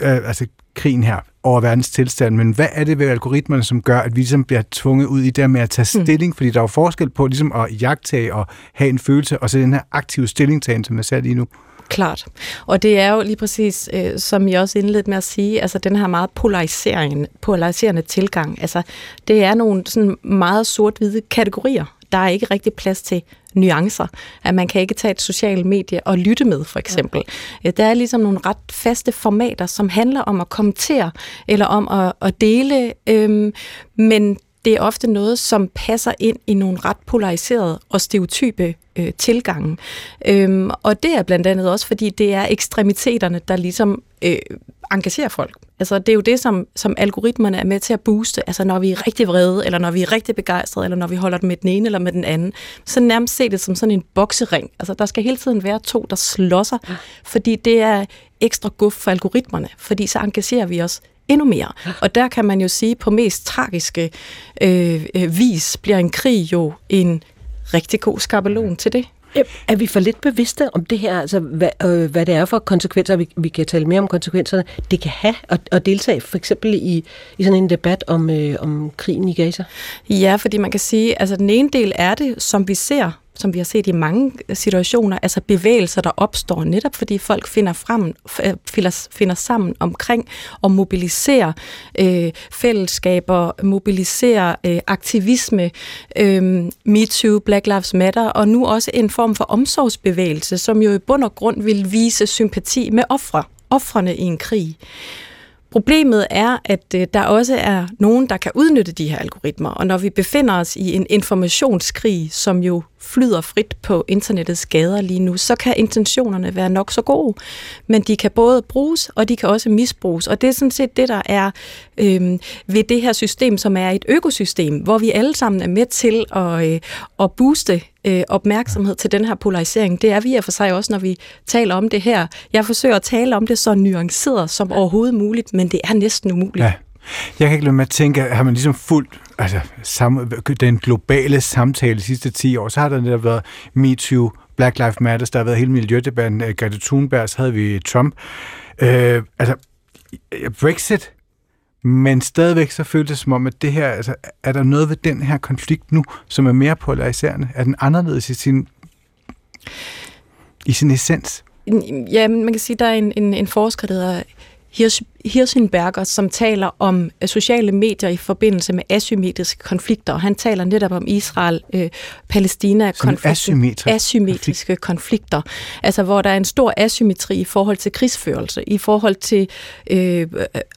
øh, altså krigen her, over verdens tilstand, men hvad er det ved algoritmerne, som gør, at vi ligesom bliver tvunget ud i det med at tage mm. stilling? Mm. Fordi der er jo forskel på ligesom at jagtage og have en følelse, og så den her aktive stillingtagen, som jeg ser lige nu. Klart. Og det er jo lige præcis, øh, som jeg også indledte med at sige, altså den her meget polariserende, polariserende tilgang. Altså det er nogle sådan meget sort-hvide kategorier, der er ikke rigtig plads til nuancer. At man kan ikke tage et socialt medie og lytte med, for eksempel. Ja. Der er ligesom nogle ret faste formater, som handler om at kommentere, eller om at, at dele, øhm, men det er ofte noget, som passer ind i nogle ret polariserede og stereotype øh, tilgange. Øhm, og det er blandt andet også, fordi det er ekstremiteterne, der ligesom øh, engagerer folk. Altså, det er jo det, som, som algoritmerne er med til at booste. Altså, når vi er rigtig vrede, eller når vi er rigtig begejstrede, eller når vi holder det med den ene eller med den anden. Så nærmest se det som sådan en boksering. Altså, der skal hele tiden være to, der slår sig, fordi det er ekstra guf for algoritmerne, fordi så engagerer vi os endnu mere. Og der kan man jo sige, på mest tragiske øh, øh, vis bliver en krig jo en rigtig god skabelon til det. Er vi for lidt bevidste om det her, altså hvad, øh, hvad det er for konsekvenser, vi, vi kan tale mere om konsekvenserne, det kan have at, at deltage for eksempel i, i sådan en debat om, øh, om krigen i Gaza? Ja, fordi man kan sige, altså den ene del er det, som vi ser som vi har set i mange situationer, altså bevægelser, der opstår netop fordi folk finder, frem, øh, finder, finder sammen omkring og mobiliserer øh, fællesskaber, mobiliserer øh, aktivisme, øh, MeToo, Black Lives Matter, og nu også en form for omsorgsbevægelse, som jo i bund og grund vil vise sympati med ofre, ofrene i en krig. Problemet er, at øh, der også er nogen, der kan udnytte de her algoritmer, og når vi befinder os i en informationskrig, som jo flyder frit på internettets gader lige nu, så kan intentionerne være nok så gode, men de kan både bruges, og de kan også misbruges. Og det er sådan set det, der er øh, ved det her system, som er et økosystem, hvor vi alle sammen er med til at, øh, at booste øh, opmærksomhed til den her polarisering. Det er vi i for sig også, når vi taler om det her. Jeg forsøger at tale om det så nuanceret som overhovedet muligt, men det er næsten umuligt. Ja. Jeg kan ikke lade med at tænke, har man ligesom fuldt altså, sam, den globale samtale de sidste 10 år, så har der netop været MeToo, Black Lives Matter, der har været hele miljødebatten, øh, Greta Thunberg, så havde vi Trump. Øh, altså, Brexit, men stadigvæk så føltes det som om, at det her, altså, er der noget ved den her konflikt nu, som er mere polariserende? Er den anderledes i sin, i sin essens? Ja, man kan sige, at der er en, en, en forsker, der hedder Hirschenberger, som taler om øh, sociale medier i forbindelse med asymmetriske konflikter, og han taler netop om Israel-Palæstina-konflikter. Asymmetriske, asymmetriske konflikter, altså hvor der er en stor asymmetri i forhold til krigsførelse, i forhold til øh,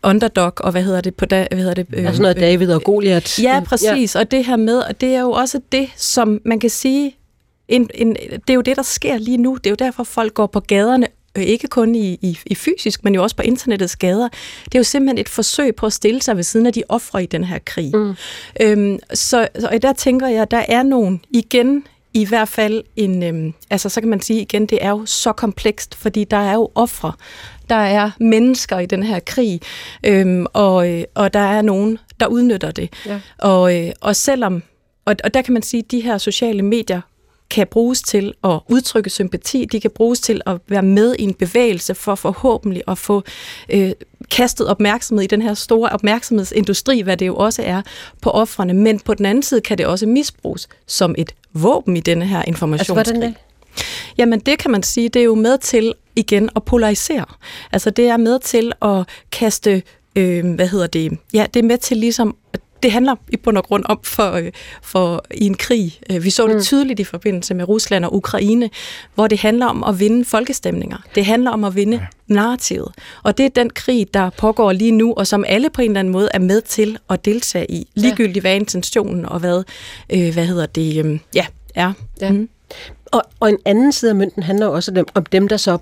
underdog, og hvad hedder det på da, hvad hedder det? Øh, altså noget David og Goliath. Ja, præcis, ja. og det her med, og det er jo også det, som man kan sige, en, en, det er jo det, der sker lige nu. Det er jo derfor, folk går på gaderne Øh, ikke kun i, i, i fysisk, men jo også på internettets gader. Det er jo simpelthen et forsøg på at stille sig ved siden af de ofre i den her krig. Mm. Øhm, så, så der tænker jeg, der er nogen igen i hvert fald en, øhm, altså så kan man sige igen, det er jo så komplekst, fordi der er jo ofre, der er mennesker i den her krig, øhm, og, øh, og der er nogen, der udnytter det. Ja. Og, øh, og selvom, og, og der kan man sige, at de her sociale medier kan bruges til at udtrykke sympati, de kan bruges til at være med i en bevægelse for forhåbentlig at få øh, kastet opmærksomhed i den her store opmærksomhedsindustri, hvad det jo også er på offrene. Men på den anden side kan det også misbruges som et våben i denne her informationskrig. Altså, hvordan det? Jamen det kan man sige, det er jo med til igen at polarisere. Altså det er med til at kaste, øh, hvad hedder det, ja, det er med til ligesom det handler i bund og grund om for, øh, for i en krig. Øh, vi så det mm. tydeligt i forbindelse med Rusland og Ukraine, hvor det handler om at vinde folkestemninger. Det handler om at vinde ja. narrativet. Og det er den krig, der pågår lige nu, og som alle på en eller anden måde er med til at deltage i. Ligegyldigt hvad intentionen og hvad, øh, hvad hedder det, øh, ja, er. Ja. Mm. Og, og en anden side af mønten handler også om dem, om dem der så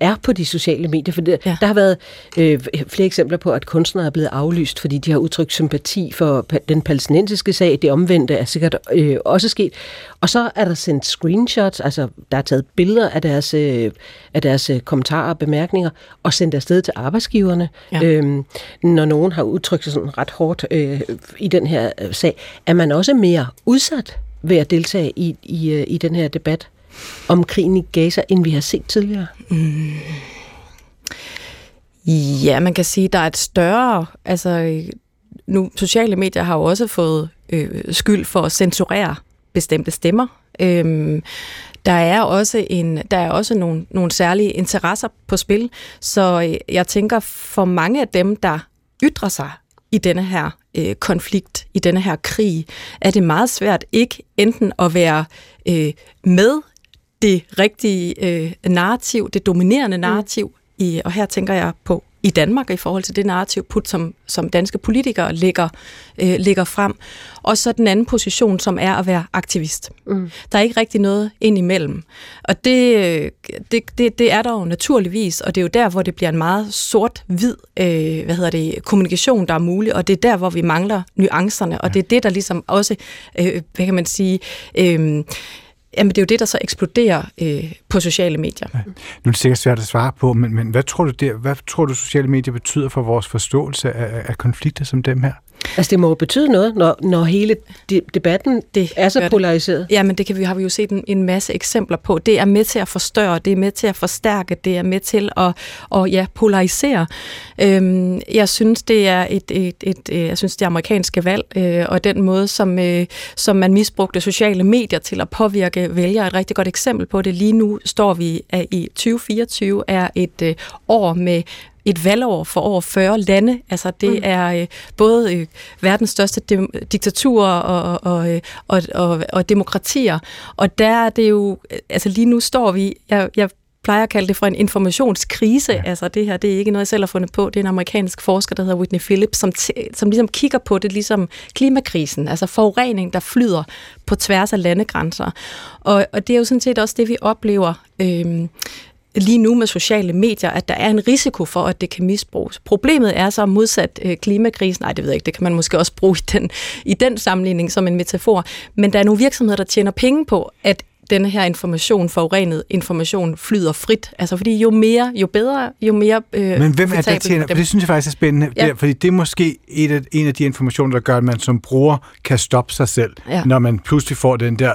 er på de sociale medier. For det, ja. der har været øh, flere eksempler på, at kunstnere er blevet aflyst, fordi de har udtrykt sympati for den palæstinensiske sag. Det omvendte er sikkert øh, også sket. Og så er der sendt screenshots, altså der er taget billeder af deres, øh, af deres øh, kommentarer og bemærkninger, og sendt afsted til arbejdsgiverne. Ja. Øhm, når nogen har udtrykt sig sådan ret hårdt øh, i den her øh, sag, er man også mere udsat ved at deltage i, i, øh, i den her debat? Om krigen i Gaza, end vi har set tidligere? Mm. Ja, man kan sige, at der er et større... Altså, nu, sociale medier har jo også fået øh, skyld for at censurere bestemte stemmer. Øhm, der er også en der er også nogle, nogle særlige interesser på spil, så øh, jeg tænker for mange af dem, der ytrer sig i denne her øh, konflikt, i denne her krig, er det meget svært ikke enten at være øh, med det rigtige øh, narrativ, det dominerende mm. narrativ, mm. i, og her tænker jeg på i Danmark i forhold til det narrativ, put, som, som danske politikere lægger, øh, lægger frem. Og så den anden position, som er at være aktivist. Mm. Der er ikke rigtig noget ind imellem. Og det, det, det, det er der jo naturligvis, og det er jo der, hvor det bliver en meget sort-hvid øh, hvad hedder det, kommunikation, der er mulig, og det er der, hvor vi mangler nuancerne, og det er det, der ligesom også, øh, hvad kan man sige... Øh, Jamen, det er jo det, der så eksploderer øh, på sociale medier. Ja. Nu er det sikkert svært at svare på, men, men hvad, tror du, det, hvad tror du, sociale medier betyder for vores forståelse af, af konflikter som dem her? Altså det må jo betyde noget, når, når hele de, debatten det er så polariseret. Ja, men det kan vi, har vi jo set en, en masse eksempler på. Det er med til at forstørre, det er med til at forstærke, det er med til at, at ja, polarisere. Øhm, jeg synes, det er et, et, et, et jeg synes, det amerikanske valg, øh, og den måde, som, øh, som man misbrugte sociale medier til at påvirke vælgere, et rigtig godt eksempel på det. Lige nu står vi at i 2024 er et øh, år med et valgår for over 40 lande. Altså det mm. er øh, både øh, verdens største de- diktaturer og, og, øh, og, og, og demokratier. Og der er det jo, altså lige nu står vi, jeg, jeg plejer at kalde det for en informationskrise. Ja. Altså det her, det er ikke noget, jeg selv har fundet på. Det er en amerikansk forsker, der hedder Whitney Phillips, som, som ligesom kigger på det ligesom klimakrisen, altså forurening, der flyder på tværs af landegrænser. Og, og det er jo sådan set også det, vi oplever øhm, lige nu med sociale medier, at der er en risiko for, at det kan misbruges. Problemet er så modsat øh, klimakrisen, nej det ved jeg ikke, det kan man måske også bruge i den, i den sammenligning som en metafor, men der er nogle virksomheder, der tjener penge på, at denne her information, forurenet information, flyder frit. Altså fordi jo mere, jo bedre, jo mere øh, Men hvem er der tjener? Det synes jeg faktisk er spændende, ja. fordi det er måske et af, en af de informationer, der gør, at man som bruger kan stoppe sig selv, ja. når man pludselig får den der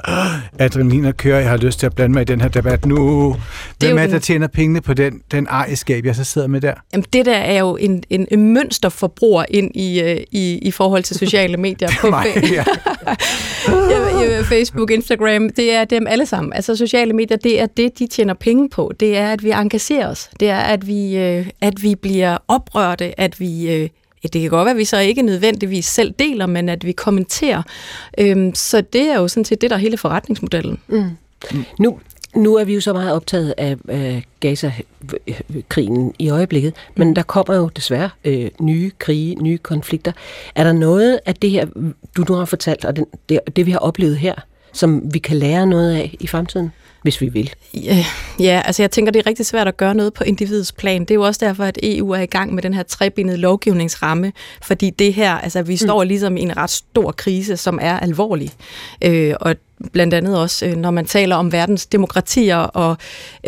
adrenalin at køre, jeg har lyst til at blande mig i den her debat nu. Hvem er, er der tjener pengene på den, den ejerskab, jeg så sidder med der? Jamen det der er jo en, en, en mønsterforbruger ind i, øh, i, i forhold til sociale medier. [LAUGHS] på mig, ja. [LAUGHS] ja, Facebook, Instagram, det er dem alle alle sammen. Altså sociale medier, det er det, de tjener penge på. Det er, at vi engagerer os. Det er, at vi, øh, at vi bliver oprørte, at vi... Øh, det kan godt være, at vi så ikke nødvendigvis selv deler, men at vi kommenterer. Øhm, så det er jo sådan set det, der er hele forretningsmodellen. Mm. Nu, nu er vi jo så meget optaget af øh, Gaza-krigen i øjeblikket, men der kommer jo desværre øh, nye krige, nye konflikter. Er der noget af det her, du nu har fortalt, og den, det, det vi har oplevet her, som vi kan lære noget af i fremtiden? Hvis vi vil. Ja, ja, altså jeg tænker, det er rigtig svært at gøre noget på individets plan. Det er jo også derfor, at EU er i gang med den her trebindede lovgivningsramme, fordi det her, altså vi står mm. ligesom i en ret stor krise, som er alvorlig. Øh, og blandt andet også, øh, når man taler om verdens demokratier og,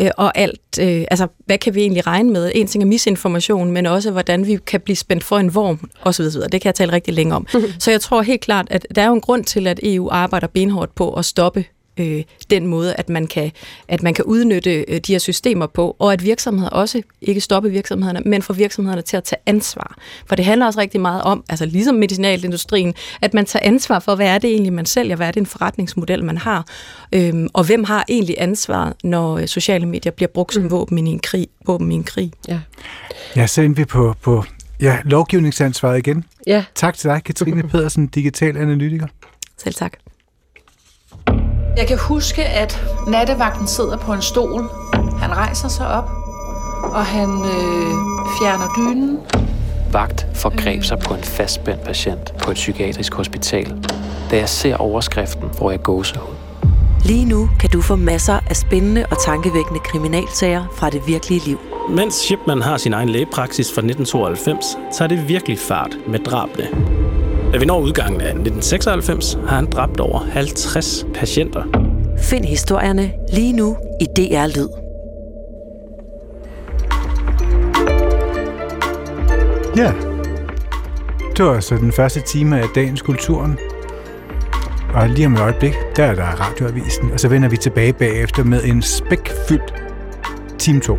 øh, og alt. Øh, altså, hvad kan vi egentlig regne med? En ting er misinformation, men også, hvordan vi kan blive spændt for en vorm, osv. Det kan jeg tale rigtig længe om. Så jeg tror helt klart, at der er jo en grund til, at EU arbejder benhårdt på at stoppe øh, den måde, at man kan, at man kan udnytte øh, de her systemer på, og at virksomheder også ikke stoppe virksomhederne, men får virksomhederne til at tage ansvar. For det handler også rigtig meget om, altså ligesom medicinalindustrien, at man tager ansvar for, hvad er det egentlig, man sælger, hvad er det en forretningsmodel, man har, øhm, og hvem har egentlig ansvar, når øh, sociale medier bliver brugt som mm. våben i en krig. Våben i en krig. Ja, ja så vi på, på ja, lovgivningsansvaret igen. Ja. Tak til dig, Katrine [LAUGHS] Pedersen, digital analytiker. Selv tak. Jeg kan huske, at nattevagten sidder på en stol. Han rejser sig op, og han øh, fjerner dynen. Vagt forgreb sig på en fastspændt patient på et psykiatrisk hospital. Da jeg ser overskriften, får jeg gåsehud. Lige nu kan du få masser af spændende og tankevækkende kriminalsager fra det virkelige liv. Mens Shipman har sin egen lægepraksis fra 1992, tager det virkelig fart med drabene. Da vi når udgangen af 1996, har han dræbt over 50 patienter. Find historierne lige nu i DR Lyd. Ja, det var altså den første time af dagens kulturen. Og lige om et øjeblik, der er der radioavisen, og så vender vi tilbage bagefter med en spækfyldt time 2.